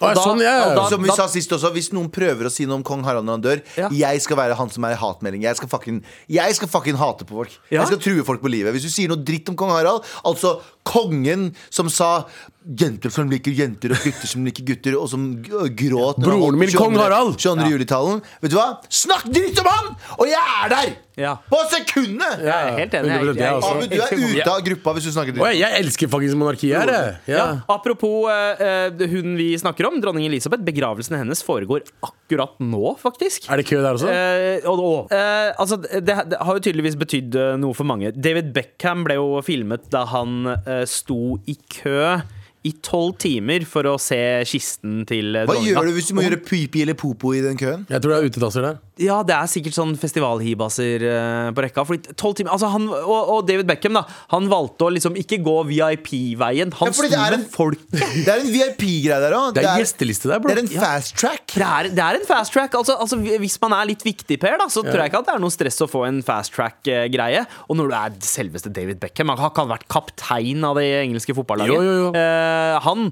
Og, ja, sånn, ja, ja. og da- Som vi da- sa sist også, Hvis noen prøver å si noe om kong Harald når han dør, Ja. jeg skal være han som er i hatmelding. Jeg skal fucking, jeg skal fucking hate på folk. Ja. Jeg skal true folk på livet. Hvis du sier noe dritt om kong Harald, altså kongen som sa Jenter som liker jenter, og gutter som liker gutter, og som gråt Broren min, kong 22. Harald. 22. juletalen. Vet du hva? Snakk dritt om han! Og jeg er der! Ja. På sekundet! Jeg er helt enig. 100% jeg. Abu, du er ute av gruppa hvis du snakker dritt jeg elsker faktisk monarkiet her. Ja. Ja. Apropos eh, hun vi snakker om, dronning Elisabeth. Begravelsen hennes foregår akkurat nå, faktisk. Er det kø der også? Uh, og, og, eh, altså, det, det har jo tydeligvis betydd noe for mange. David Beckham ble jo filmet da han sto i kø i tolv timer for å se kisten til dronninga. Hva gjør du hvis du må gjøre pipi eller popo i den køen? Jeg tror det er utedasser der. Ja, det er sikkert sånn festivalhibaser eh, på rekka. Fordi 12 timer, altså han, og, og David Beckham da Han valgte å liksom ikke gå VIP-veien. Han Ja, sto det er med en- folk. Det er en VIP-greie der òg. Det er der. Det er en fast track. Det er, det er en fast track. Altså, altså, hvis man er litt viktig, Per, da, så tror jeg ikke at det er noe stress å få en fast track-greie. Og når du er selveste David Beckham Han har ikke vært kaptein av det engelske fotballaget. Jo, jo, jo. Eh, han,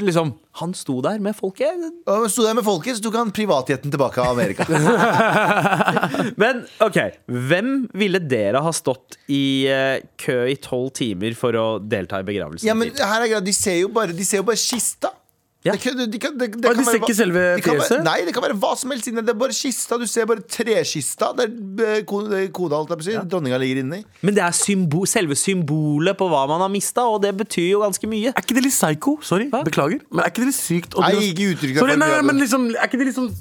liksom, han sto der med folket. Og sto der med folket, så tok han privatjetten tilbake av Amerika. Men OK, hvem ville dere ha stått i eh, kø i tolv timer for å delta i begravelsen? Ja, men her er greit, De ser jo bare, de ser jo bare kista. Ja. Det kan, de kan, det, det kan de ser ikke selve fjeset? Nei, det kan være hva som helst inni. Det er bare kista. Du ser bare trekista der ko- koda jeg på å. Dronninga ligger inni. Men det er symbo selve symbolet på hva man har mista, og det betyr jo ganske mye. Er ikke det litt psycho? Sorry, beklager. Men er ikke det litt sykt? Nei, ikke uttrykk deg Sorry, nei, men liksom, Er ikke det liksom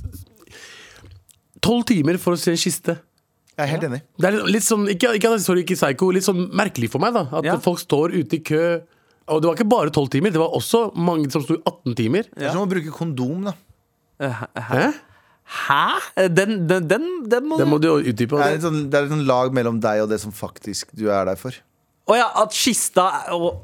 Tolv timer for å se en kiste. Jeg er helt enig. Det er litt sånn, ikke, ikke, sorry, ikke psycho, litt sånn merkelig for meg. da At Ja. folk står ute i kø. Og det var ikke bare tolv timer, det var også mange som sto i 18 timer. Det er som å bruke kondom, da. Hæ? Hæ? Den, den, den, den må Den må du jo utdype. Det er, et sånn, det er et sånn lag mellom deg og det som faktisk du er der for. Å ja, at kista er- og,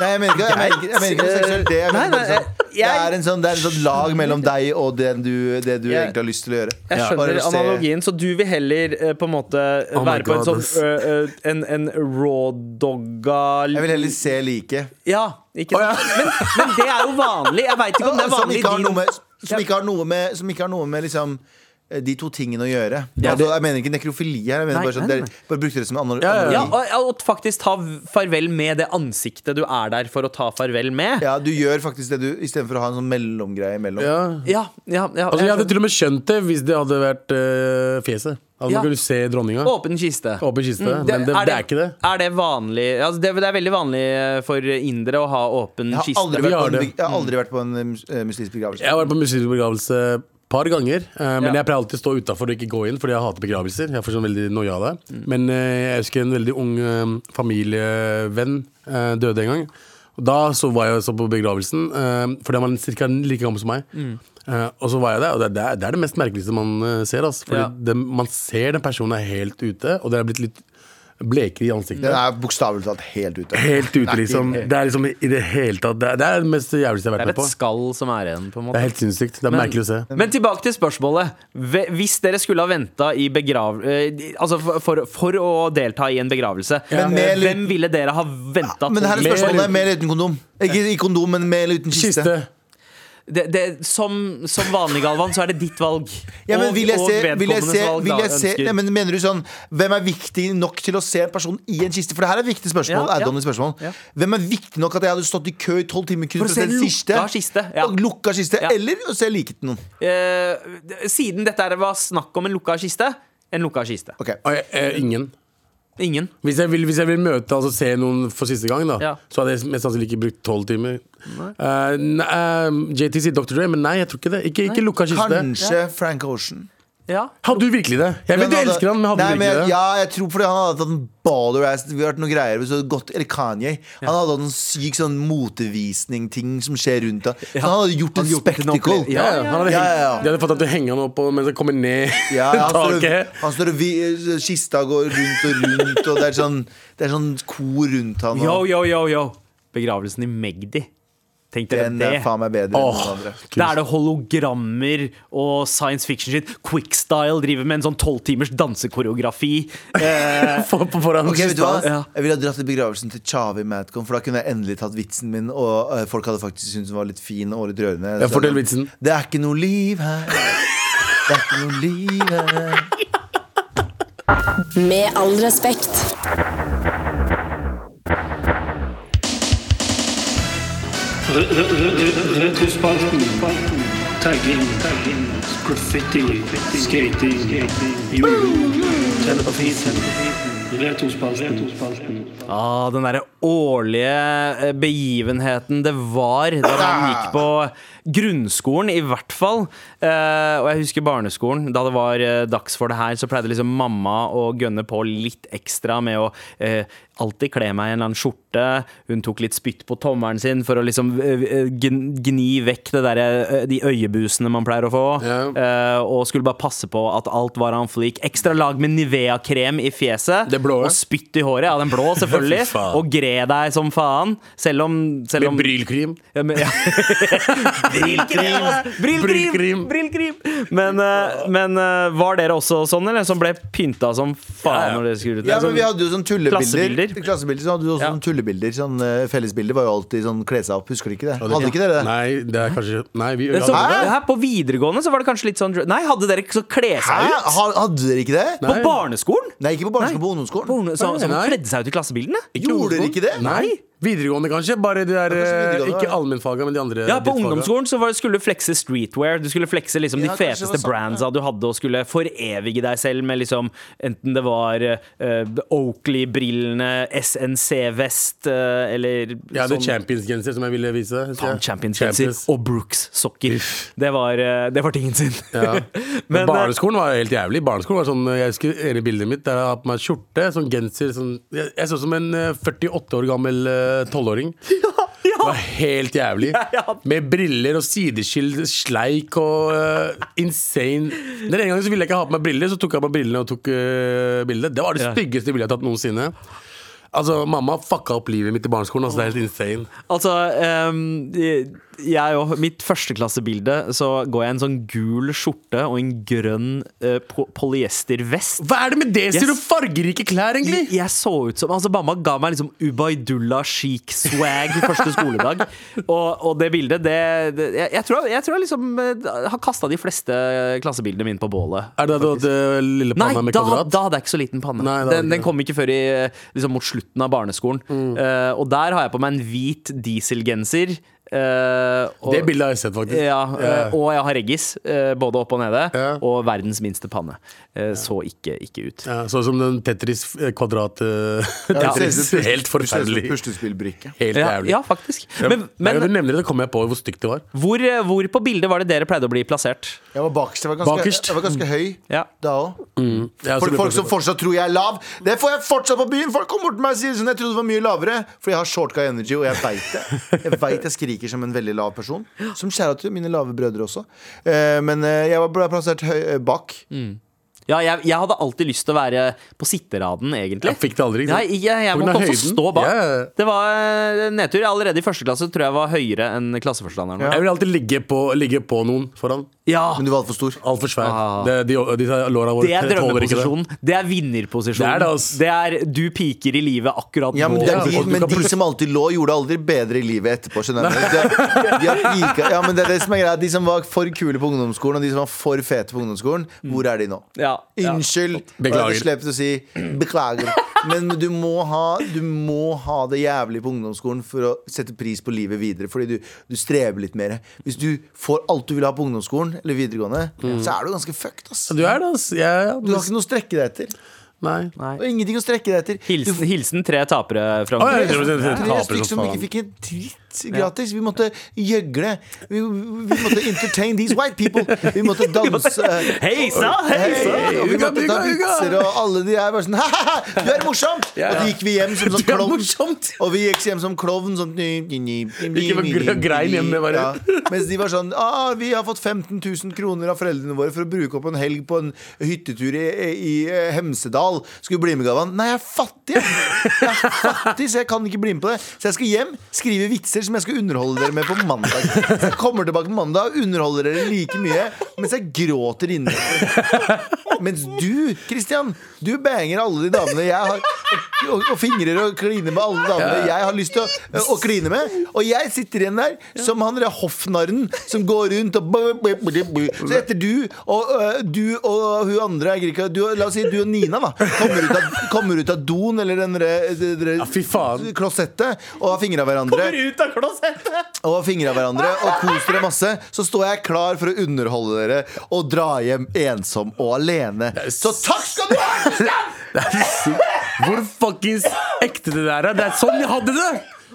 Nei, jeg mener ikke, jeg mener ikke, jeg mener ikke noe seksuelt. Det, jeg Nei, mener bare nei, sånn, det, er en sånn, det er en sånn lag mellom deg og det du, det du Jeg- egentlig har lyst til å gjøre. Jeg Bare skjønner se- analogien, så du vil heller eh, på en måte Oh my være på en God, sånn ass. ø, ø, en, en raw-dogga Jeg vil heller se like. Ja, ikke sant? Men, men det er jo vanlig. Jeg veit ikke om det er som vanlig i ikke har din noe med, som ikke har noe med, som ikke har noe med liksom de to tingene å gjøre. Ja, altså, jeg mener ikke nekrofili her. Jeg mener Nei, bare, sånn, nei, dere- nei. bare brukte det som en anal Ja, ja, ja. Ja, og, og faktisk ta farvel med det ansiktet du er der for å ta farvel med. Ja, du gjør faktisk det du istedenfor å ha en sånn mellomgreie imellom. Ja. Ja, ja, ja Altså, jeg hadde til og med skjønt det hvis det hadde vært øh, fjeset. Altså, Ja. kunne se dronninga. Åpen kiste. Åpen kiste. Mm, men det, det er ikke det. Er det vanlig altså det, det er veldig vanlig eh, for indere å ha åpen Jeg kiste. aldri vært jeg har aldri vært på en eh, eh, muslimsk begravelse. Jeg har vært på en muslimsk begravelse par ganger. eh, men jeg pleier alltid å stå utafor og ikke gå inn, fordi jeg hater begravelser. Jeg får sånn veldig noia av det. Mm. Men eh, jeg husker en veldig ung eh, familievenn døde en gang. Da så var jeg så på begravelsen, fordi han var ca. like gammel som meg. Mm. Og så var jeg der, og det, det, er, det mest merkeligste man ser. Altså, fordi Ja. det, man ser den personen er helt ute, og det er blitt litt blekere i ansiktet. Den er bokstavelig talt helt ute. Helt ute, liksom. Det er liksom i det hele tatt Det er det, er det mest jævligste jeg har vært med på. Det er et skall som er igjen, på en måte. Det er helt sinnssykt. Det er merkelig å se. Men tilbake til spørsmålet. Hvis dere skulle ha venta i begrav... eh, Altså for, for, for å delta i en begravelse, ja. med hvem ville dere ha venta Men her er spørsmålet med eller uten kondom. Ikke i kondom, men med eller uten kiste. Kiste. Det, det, som, som vanlig, Galvan, så er det ditt valg. Ja, men Og- vil jeg og se, vil vedkommendes se, valg, da, se ønsker. nei, men Mener du sånn Hvem er viktig nok til å se en person i en kiste? For det her er et viktig spørsmål. Ja, ja. spørsmål Ja. Hvem er viktig nok at jeg hadde stått i kø i tolv timer kun For å for å se en siste? lukka kiste, ja. Og lukka kiste Ja. Eller å se liket til noen. Eh, siden dette var snakk om en lukka kiste, en lukka kiste. Okay. Og jeg- eh, ingen. Ingen. Hvis jeg, vil, hvis jeg vil møte altså se noen for siste gang, da Ja. så hadde jeg mest sannsynlig ikke brukt tolv timer. Eh, ne- eh, JT sier Dr. Dre, men nei, jeg tror ikke det. Ikke, ikke lukka kiste. Kanskje Frank Ocean. Ja. Hadde du virkelig det? Jeg vet du hadde- elsker han, men hadde Nei, du virkelig men, det? Ja, jeg tror fordi han hadde hatt en baller ass Vi har hørt noen greier godt, Eller Kanye. Han hadde hatt en syk sånn motevisning-ting som skjer rundt ham. Ja. han hadde gjort noe spectacle. opple- Ja, ja, han hadde Ja, ja, ja. De hadde fått at til å henge han opp og- mens han kommer ned Ja, han står, taket. han står og vi, Kista går rundt og rundt, og det er sånn Det er sånn kor rundt han. Yo, Og yo, yo, yo. Begravelsen i Magdi. Tenk dere den det. er faen meg bedre enn Åh. noen andre. Da er det hologrammer og science fiction shit. Quickstyle driver med en sånn tolvtimers dansekoreografi. Eh, For, på foran Ok, vet du hva? Ja. Jeg ville ha dratt til begravelsen til Chavi Madcon, for da kunne jeg endelig tatt vitsen min, og uh, folk hadde faktisk syntes den var litt fin og litt rørende. Ja, fortell vitsen. Det er ikke noe liv her. Det er ikke noe liv her. Med all respekt. Retrospalten. ah, den derre årlige eh, begivenheten det var da man gikk på grunnskolen, i hvert fall. Uh, og jeg husker barneskolen. Da det var uh, dags for det her, så pleide liksom mamma å gønne på litt ekstra med å uh, alltid kle meg i en eller annen skjorte. Hun tok litt spytt på tommelen sin for å liksom gni vekk eh, de øyebusene man pleier å få. Yeah. Og skulle bare passe på at alt var on flik. Ekstra lag med Nivea-krem i fjeset. Det blå. Og spytt i håret. Ja, den blå, selvfølgelig. Og gre deg som faen. Selv om, selv om Med brylkrim. ja, men, ja. Brillkrim! Brillkrim! Brillkrim. Men, eh, men eh, var dere også sånn, eller? Som ble pynta som faen Ja, ja. når dere skulle ut? Ja, men vi hadde jo sånn tullebilder. Klassebilder. Klassebilder så hadde du også Ja. sånn tullebilder. Sånn uh, Fellesbilder var jo alltid sånn kle seg opp. Husker du ikke det? Hadde ikke dere det? Nei, det er kanskje Nei, vi så, hadde det. her på videregående så var det kanskje litt sånn Nei, hadde dere ikke så kle seg ut? Hæ? Hadde dere ikke det? På barneskolen? Nei, ikke på barneskolen, på ungdomsskolen. På ungdom- Så, så man kledde seg ut i klassebildene? Gjorde dere ikke det? Nei. Videregående, kanskje. Bare de der kanskje eh, Ikke ja. allmennfaga, men de andre Ja, på ungdomsskolen så var, skulle du flekse streetwear. Du skulle flekse liksom Ja, de det feteste sant, brandsa du hadde, og skulle forevige deg selv med liksom Enten det var uh, Oakley-brillene, SNC-vest uh, eller Jeg hadde sånn Champions-genser som jeg ville vise. Faen. Champions-genser Champions. og Brooks-sokker. Det, var, eh, det var tingen sin. Ja. Men, Men eh, barneskolen var helt jævlig. Barneskolen var sånn, Jeg husker ene bildet mitt der jeg har på meg skjorte, sånn genser sånn, Jeg, jeg så ut som en eh, 48 år gammel eh, ja. Det var helt jævlig. ja. Med briller og sideskill, sleik og uh, insane. Den ene gangen så ville jeg ikke ha på meg briller, så tok jeg på meg brillene og tok uh, bildet. Det var det Ja. styggeste bildet jeg har tatt noensinne. Altså, Mamma fucka opp livet mitt i barneskolen. Altså, det er helt insane. Altså, um, jeg og mitt førsteklassebilde så går jeg i en sånn gul skjorte og en grønn uh, po polyestervest. Hva er det med det? Sier Yes. du fargerike klær, egentlig? Jeg, jeg så ut som Altså Mamma ga meg liksom Ubaydullah chic swag første skoledag. Og, og det bildet, det, det jeg, jeg, tror, jeg tror jeg liksom eh, har kasta de fleste klassebildene mine på bålet. Er det da du hadde lille Nei, med kvadrat? Nei, da hadde jeg ikke så liten panne. Nei, den, den kom ikke før i, eh, liksom, mot slutten av barneskolen. Mm. Uh, og der har jeg på meg en hvit dieselgenser. Eh, og- Det bildet har jeg sett, faktisk. ja, eh, og jeg har reggis, uh, både opp og nede, Ja. og verdens minste panne. Så ikke, ikke ut. Ja, sånn som den Tetris-kvadrat Ja, det ser Helt forferdelig. Puslespillbrikke. Helt jævlig. ja, faktisk. Men, Men, men nevner det, kommer jeg på hvor stygt det var. hvor, hvor på bildet var det dere pleide å bli plassert? Jeg var bakerst. Jeg var ganske. Jeg var ganske høy Ja. da òg. Ja, For folk som fortsatt tror jeg er lav. Det får jeg fortsatt på byen! Folk kommer bort til meg og sier sånn Jeg trodde det var mye lavere. For jeg har short guy energy, og jeg veit det. Jeg vet jeg skriker som en veldig lav person. Som kjære til mine lave brødre også. Eh, men eh, jeg var plassert høy, bak. bak. Ja, jeg, jeg hadde alltid lyst til å være på sitteraden, egentlig. Jeg fikk det aldri. ikke Nei, jeg, jeg, jeg måtte også stå bak. Ja, ja, ja. Det var eh, nedtur. Allerede i første klasse tror jeg var høyere enn klasseforstanderen. Jeg vil alltid ligge på, ligge på noen foran. Ja, Men du var altfor stor. Altfor svær. Ah. Det, de, de, låra våre det er drømmeposisjonen. det. Det er vinnerposisjonen. Det er det, altså. Det er du piker i livet akkurat Ja, men, nå. det er de, men de som alltid lå, gjorde aldri bedre i livet etterpå. Skjønner du? De, de har pika, ja, men det er det som er greia De som var for kule på ungdomsskolen, og de som var for fete på ungdomsskolen, hvor er de nå? Ja, ja. Unnskyld. Beklager. Slipper å si beklager. Men du må, ha, du må ha det jævlig på ungdomsskolen for å sette pris på livet videre. Fordi du, du strever litt mer. Hvis du får alt du vil ha på ungdomsskolen eller videregående, så er du ganske fucked. Ass. Du er det, ass. Ja, ja. Du har ikke noe å strekke deg etter. Nei. Nei. Og ingenting å strekke deg etter. Hilsen, hilsen tre tapere fra oh, ja, Tre det er stykker som ikke fikk en dritt gratis. Vi måtte gjøgle. Vi, vi måtte entertain these white people. Vi måtte danse. Heisa, heisa! hei og vi måtte ta vitser, og alle de her bare sånn Ha-ha, du er morsomt! Og så gikk vi hjem som sånn klovn. Og vi gikk hjem som klovn. Sånn, Ikke grein hjemme, bare. Ja. Mens de var sånn ah, Vi har fått 15 000 kroner av foreldrene våre for å bruke opp en helg på en hyttetur i, i eh, Hemsedal. Skal vi bli med, Gavan? Nei, jeg er fattig! Jeg er fattig, så jeg kan ikke bli med på det. Så jeg skal hjem, skrive vitser som jeg skal underholde dere med på mandag. Jeg kommer tilbake på mandag og underholder dere like mye mens jeg gråter inni. Mens du, Christian, du banger alle de damene jeg har og, og, og fingrer og kliner med alle damene jeg har lyst til å, å kline med. Og jeg sitter igjen der som han der hoffnarren som går rundt og. Så etter du og øh, du og hun andre ikke- du, La oss si du og Nina da kommer ut av, kommer ut av don eller den derre Ja, klosettet og har fingre av hverandre Ut av klosettet! og fingre av hverandre og koser dere masse, så står jeg klar for å underholde dere og dra hjem ensom og alene. Så takk skal du ha! Det er sykt. Hvor fuckings ekte det der er. Det er sånn jeg hadde det!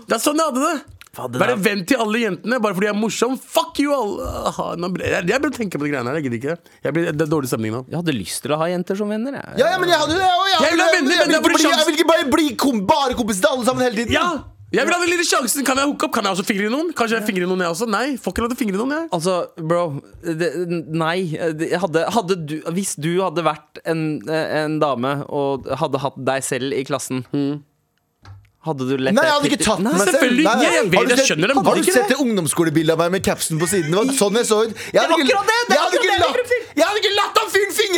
Det er sånn jeg hadde det. Være venn til alle jentene bare fordi jeg er morsom. Fuck you, alle! Jeg, jeg burde tenke på de greiene her. Jeg gidder ikke. Jeg blir, det er dårlig stemning nå. Jeg hadde lyst til å ha jenter som venner. Jeg. Ja, ja, men jeg hadde òg! Jeg, Jeg jeg, jeg vil ikke bare bli kom, bare kompis til alle sammen hele tiden. Ja! Jeg vil ha den lille sjansen. Kan jeg hooke opp? Kan jeg også fingre noen? Kanskje jeg fingrer noen, jeg også? Nei. Får ikke lov til å fingre noen, jeg. Altså, bro det, Nei. Det, hadde, hadde du, hvis du hadde vært en, en dame og hadde hatt deg selv i klassen Hadde du lett Nei, jeg hadde ikke tatt meg selv. Nei, nei. Jeg vet, Har du jeg sett- skjønner det, Har du sett det ungdomsskolebildet av meg med capsen på siden? Det var sånn jeg så ut. Jeg hadde ikke, det, det jeg hadde ikke akkurat det jeg latt, jeg hadde ikke latt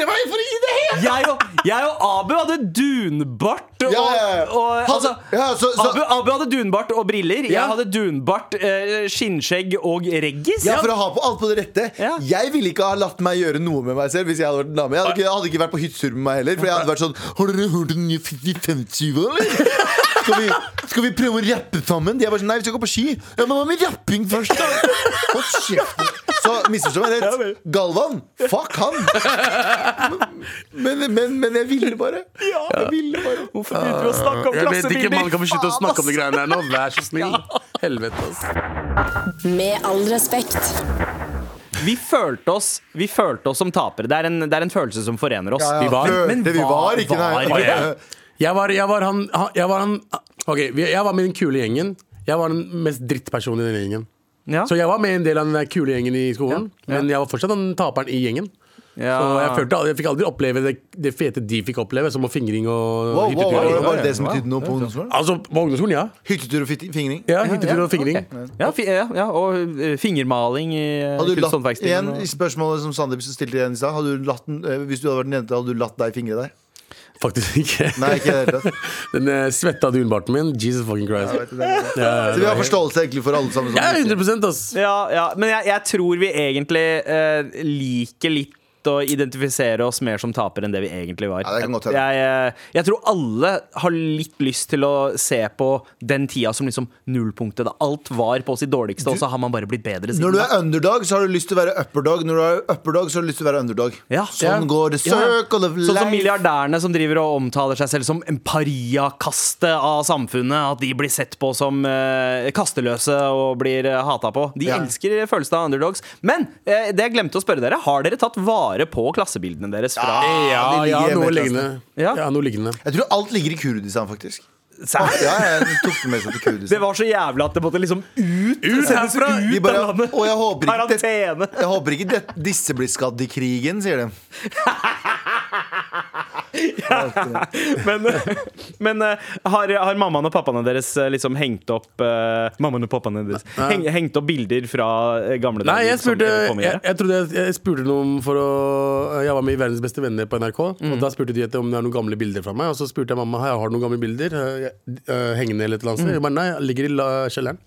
for i det hele Jeg og, jeg og Abu hadde dunbart og, Ja, ja, ja. og altså, så- så- Abu, Abu hadde dunbart og briller. Jeg hadde dunbart, eh, skinnskjegg og reggis. Ja, for å ha på alt på det rette. Jeg ville ikke ha latt meg gjøre noe med meg selv hvis jeg hadde vært en dame. Jeg hadde ikke, jeg hadde ikke vært på hyttetur med meg heller. For jeg hadde vært sånn Har dere hørt den nye 50-50, eller? Skal vi, skal vi prøve å rappe sammen? De er bare sånn Nei, vi skal gå på ski. Ja, men hva med rapping først, da? Hold kjeften. Så misforstå meg rett. Galvan, fuck han. Men, men, men jeg ville bare. Ja, Jeg ville bare. Hvorfor begynte vi å snakke om Jeg vet ikke, Man kan slutte å snakke om de greiene her nå. Vær så snill. Helvete, ass. Med all respekt. Vi følte oss Vi følte oss som tapere. Det er en, det er en følelse som forener oss. Ja, ja. Vi var- Men vi var- var ikke, nei. var jeg? Jeg var, jeg var han, han- jeg var han Ok, jeg var med den kule gjengen. Jeg var den mest drittpersonen i den gjengen. Ja. Så jeg var med en del av den der kule gjengen i skolen, men jeg var fortsatt den taperen i gjengen. Ja. Så jeg, følte, jeg fikk aldri oppleve det, det fete de fikk oppleve, som å fingring og Wow, wow, hyttetur. wow, ja, var det ja, det som betydde noe på ungdomsskolen? Altså, på ungdomsskolen, ja. Hyttetur og fingring? ja hyttetur og fingring. Okay. Ja, fi, ja, ja, og eh, fingermaling i latt, kunsthåndverkstien. igjen, i spørsmålet som Sandeep stilte igjen i stad eh, Hvis du hadde vært en jente, hadde du latt deg fingre deg? Faktisk ikke. Nei, ikke det hele tatt. Den uh, svetta dunbarten min. Jesus fucking Christ. Jeg vet det. Så vi har forståelse egentlig for alle sammen. som Ja, lytter. 100 ass. Ja, ja, men jeg, jeg tror vi egentlig eh, liker litt å identifisere oss mer som tapere enn det vi egentlig var. Ja, hende. jeg, eh, jeg tror alle har litt lyst til å se på den tida som liksom nullpunktet. Da alt var på sitt dårligste, og så har man bare blitt bedre siden. Når du er underdog, så har du lyst til å være upperdog. Når du er upperdog, så har du lyst til å være underdog. Ja. Sånn går det Ja. of life. Sånn som milliardærene som driver og omtaler seg selv som en pariakaste av samfunnet. At de blir sett på som uh, kasteløse og blir uh, hata på. De elsker følelsen av underdogs. Men uh, det jeg glemte å spørre dere, har dere tatt vare på klassebildene deres fra Ja, ja, ligger noe lignende. Ja. Ja, noe lignende. Jeg tror alt ligger i Kurdistan, faktisk. Serr? Ja, jeg tok det med seg til Det Kurdistan. var så jævlig at det måtte liksom ut. Ut herfra! De bare, og jeg håper ikke, det, Karantene. jeg håper ikke det, disse blir skadd i krigen, sier de. Men, men eh, har, har mammaen og pappaene deres eh, liksom hengt opp uh, Mammaen og pappaene deres heng, Hengt opp bilder fra gamle dager? Nei, jeg spurte, jeg, jeg, trodde jeg, jeg spurte noen for å Jeg var med i Verdens beste venner på NRK. Mm. Og Da spurte de om det er noen gamle bilder fra meg. Og så spurte jeg mamma har du noen gamle bilder eh, hengende eller et eller annet Mm. sted. Jeg bare, Nei, ligger i kjelleren.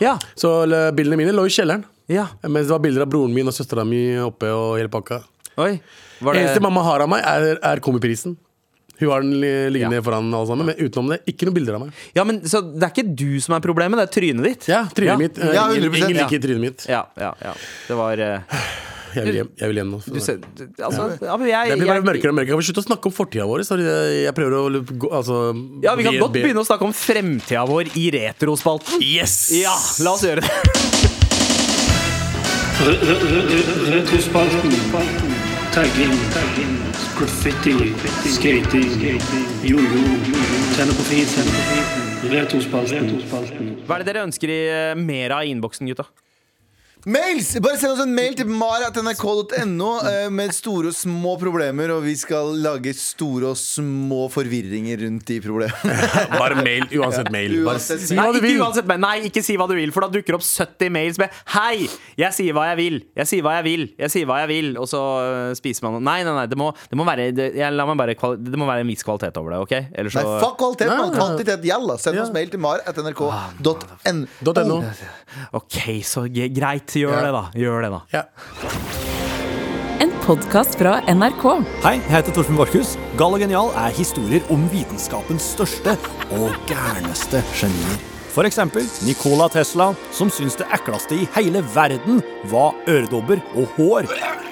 Ja, Så bildene mine lå i kjelleren. ja. Mens det var bilder av broren min og søstera mi oppe og hele pakka. Oi. Var Det eneste mamma har av meg, er, er Komiprisen. Hun har den liggende liggende foran alle sammen, men utenom det, ikke noen bilder av meg. ja, men, så det er ikke du som er problemet, det er trynet ditt? Ja, trynet Ja. mitt. eh, Ja, ingen, 100%, ingen ja. liker trynet mitt. Ja, ja, ja. Det var uh... Jeg vil hjem, jeg vil hjem nå. du ser, Altså, ja, jeg, Det blir bare jeg- mørkere og mørkere. Kan vi slutte å snakke om fortida vår? Så jeg, jeg prøver å gå, altså, Ja, Vi kan godt begynne å snakke om fremtida vår i retrospalten. Yes! Ja, la oss gjøre det. Re- re- re- re- Retrospalten. Tagging. Graffiti. Skating. Jojo. Tenne på fisen. Retrospalten. Hva er det dere ønsker i eh, mer av innboksen, gutta? Mails! Bare send oss en mail til mar.nrk.no eh, med store og små problemer, og vi skal lage store og små forvirringer rundt de problemene. Bare mail. Uansett mail. Bare Uansett si Nei hva du ikke, vil. uansett, men, nei, ikke si hva du vil, for da dukker opp 70 mails med 'Hei, jeg sier hva jeg vil', 'Jeg sier hva jeg vil', 'Jeg sier hva jeg vil', og så øh, spiser man Nei, nei, nei, det må, det må være det, la meg bare, det må være en viss kvalitet over det, OK? Så... Nei, fuck kvalitet, Nei, man. Kvantitet gjelder. Send oss mail til mar.nrk.no. OK, så ge- greit. Gjør Ja. det, da. Gjør det, da. Ja. En podkast fra NRK. Hei, jeg heter Torfinn Borchhus. Gal og genial er historier om vitenskapens største og gærneste genier. For eksempel Nikola Tesla, som syntes det ekleste i hele verden var øredobber og hår.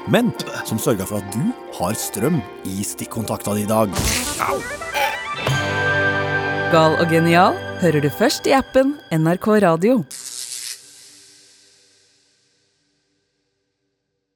Men som sørga for at du har strøm i stikkontakta di i dag. Gal og genial hører du først i appen NRK Radio.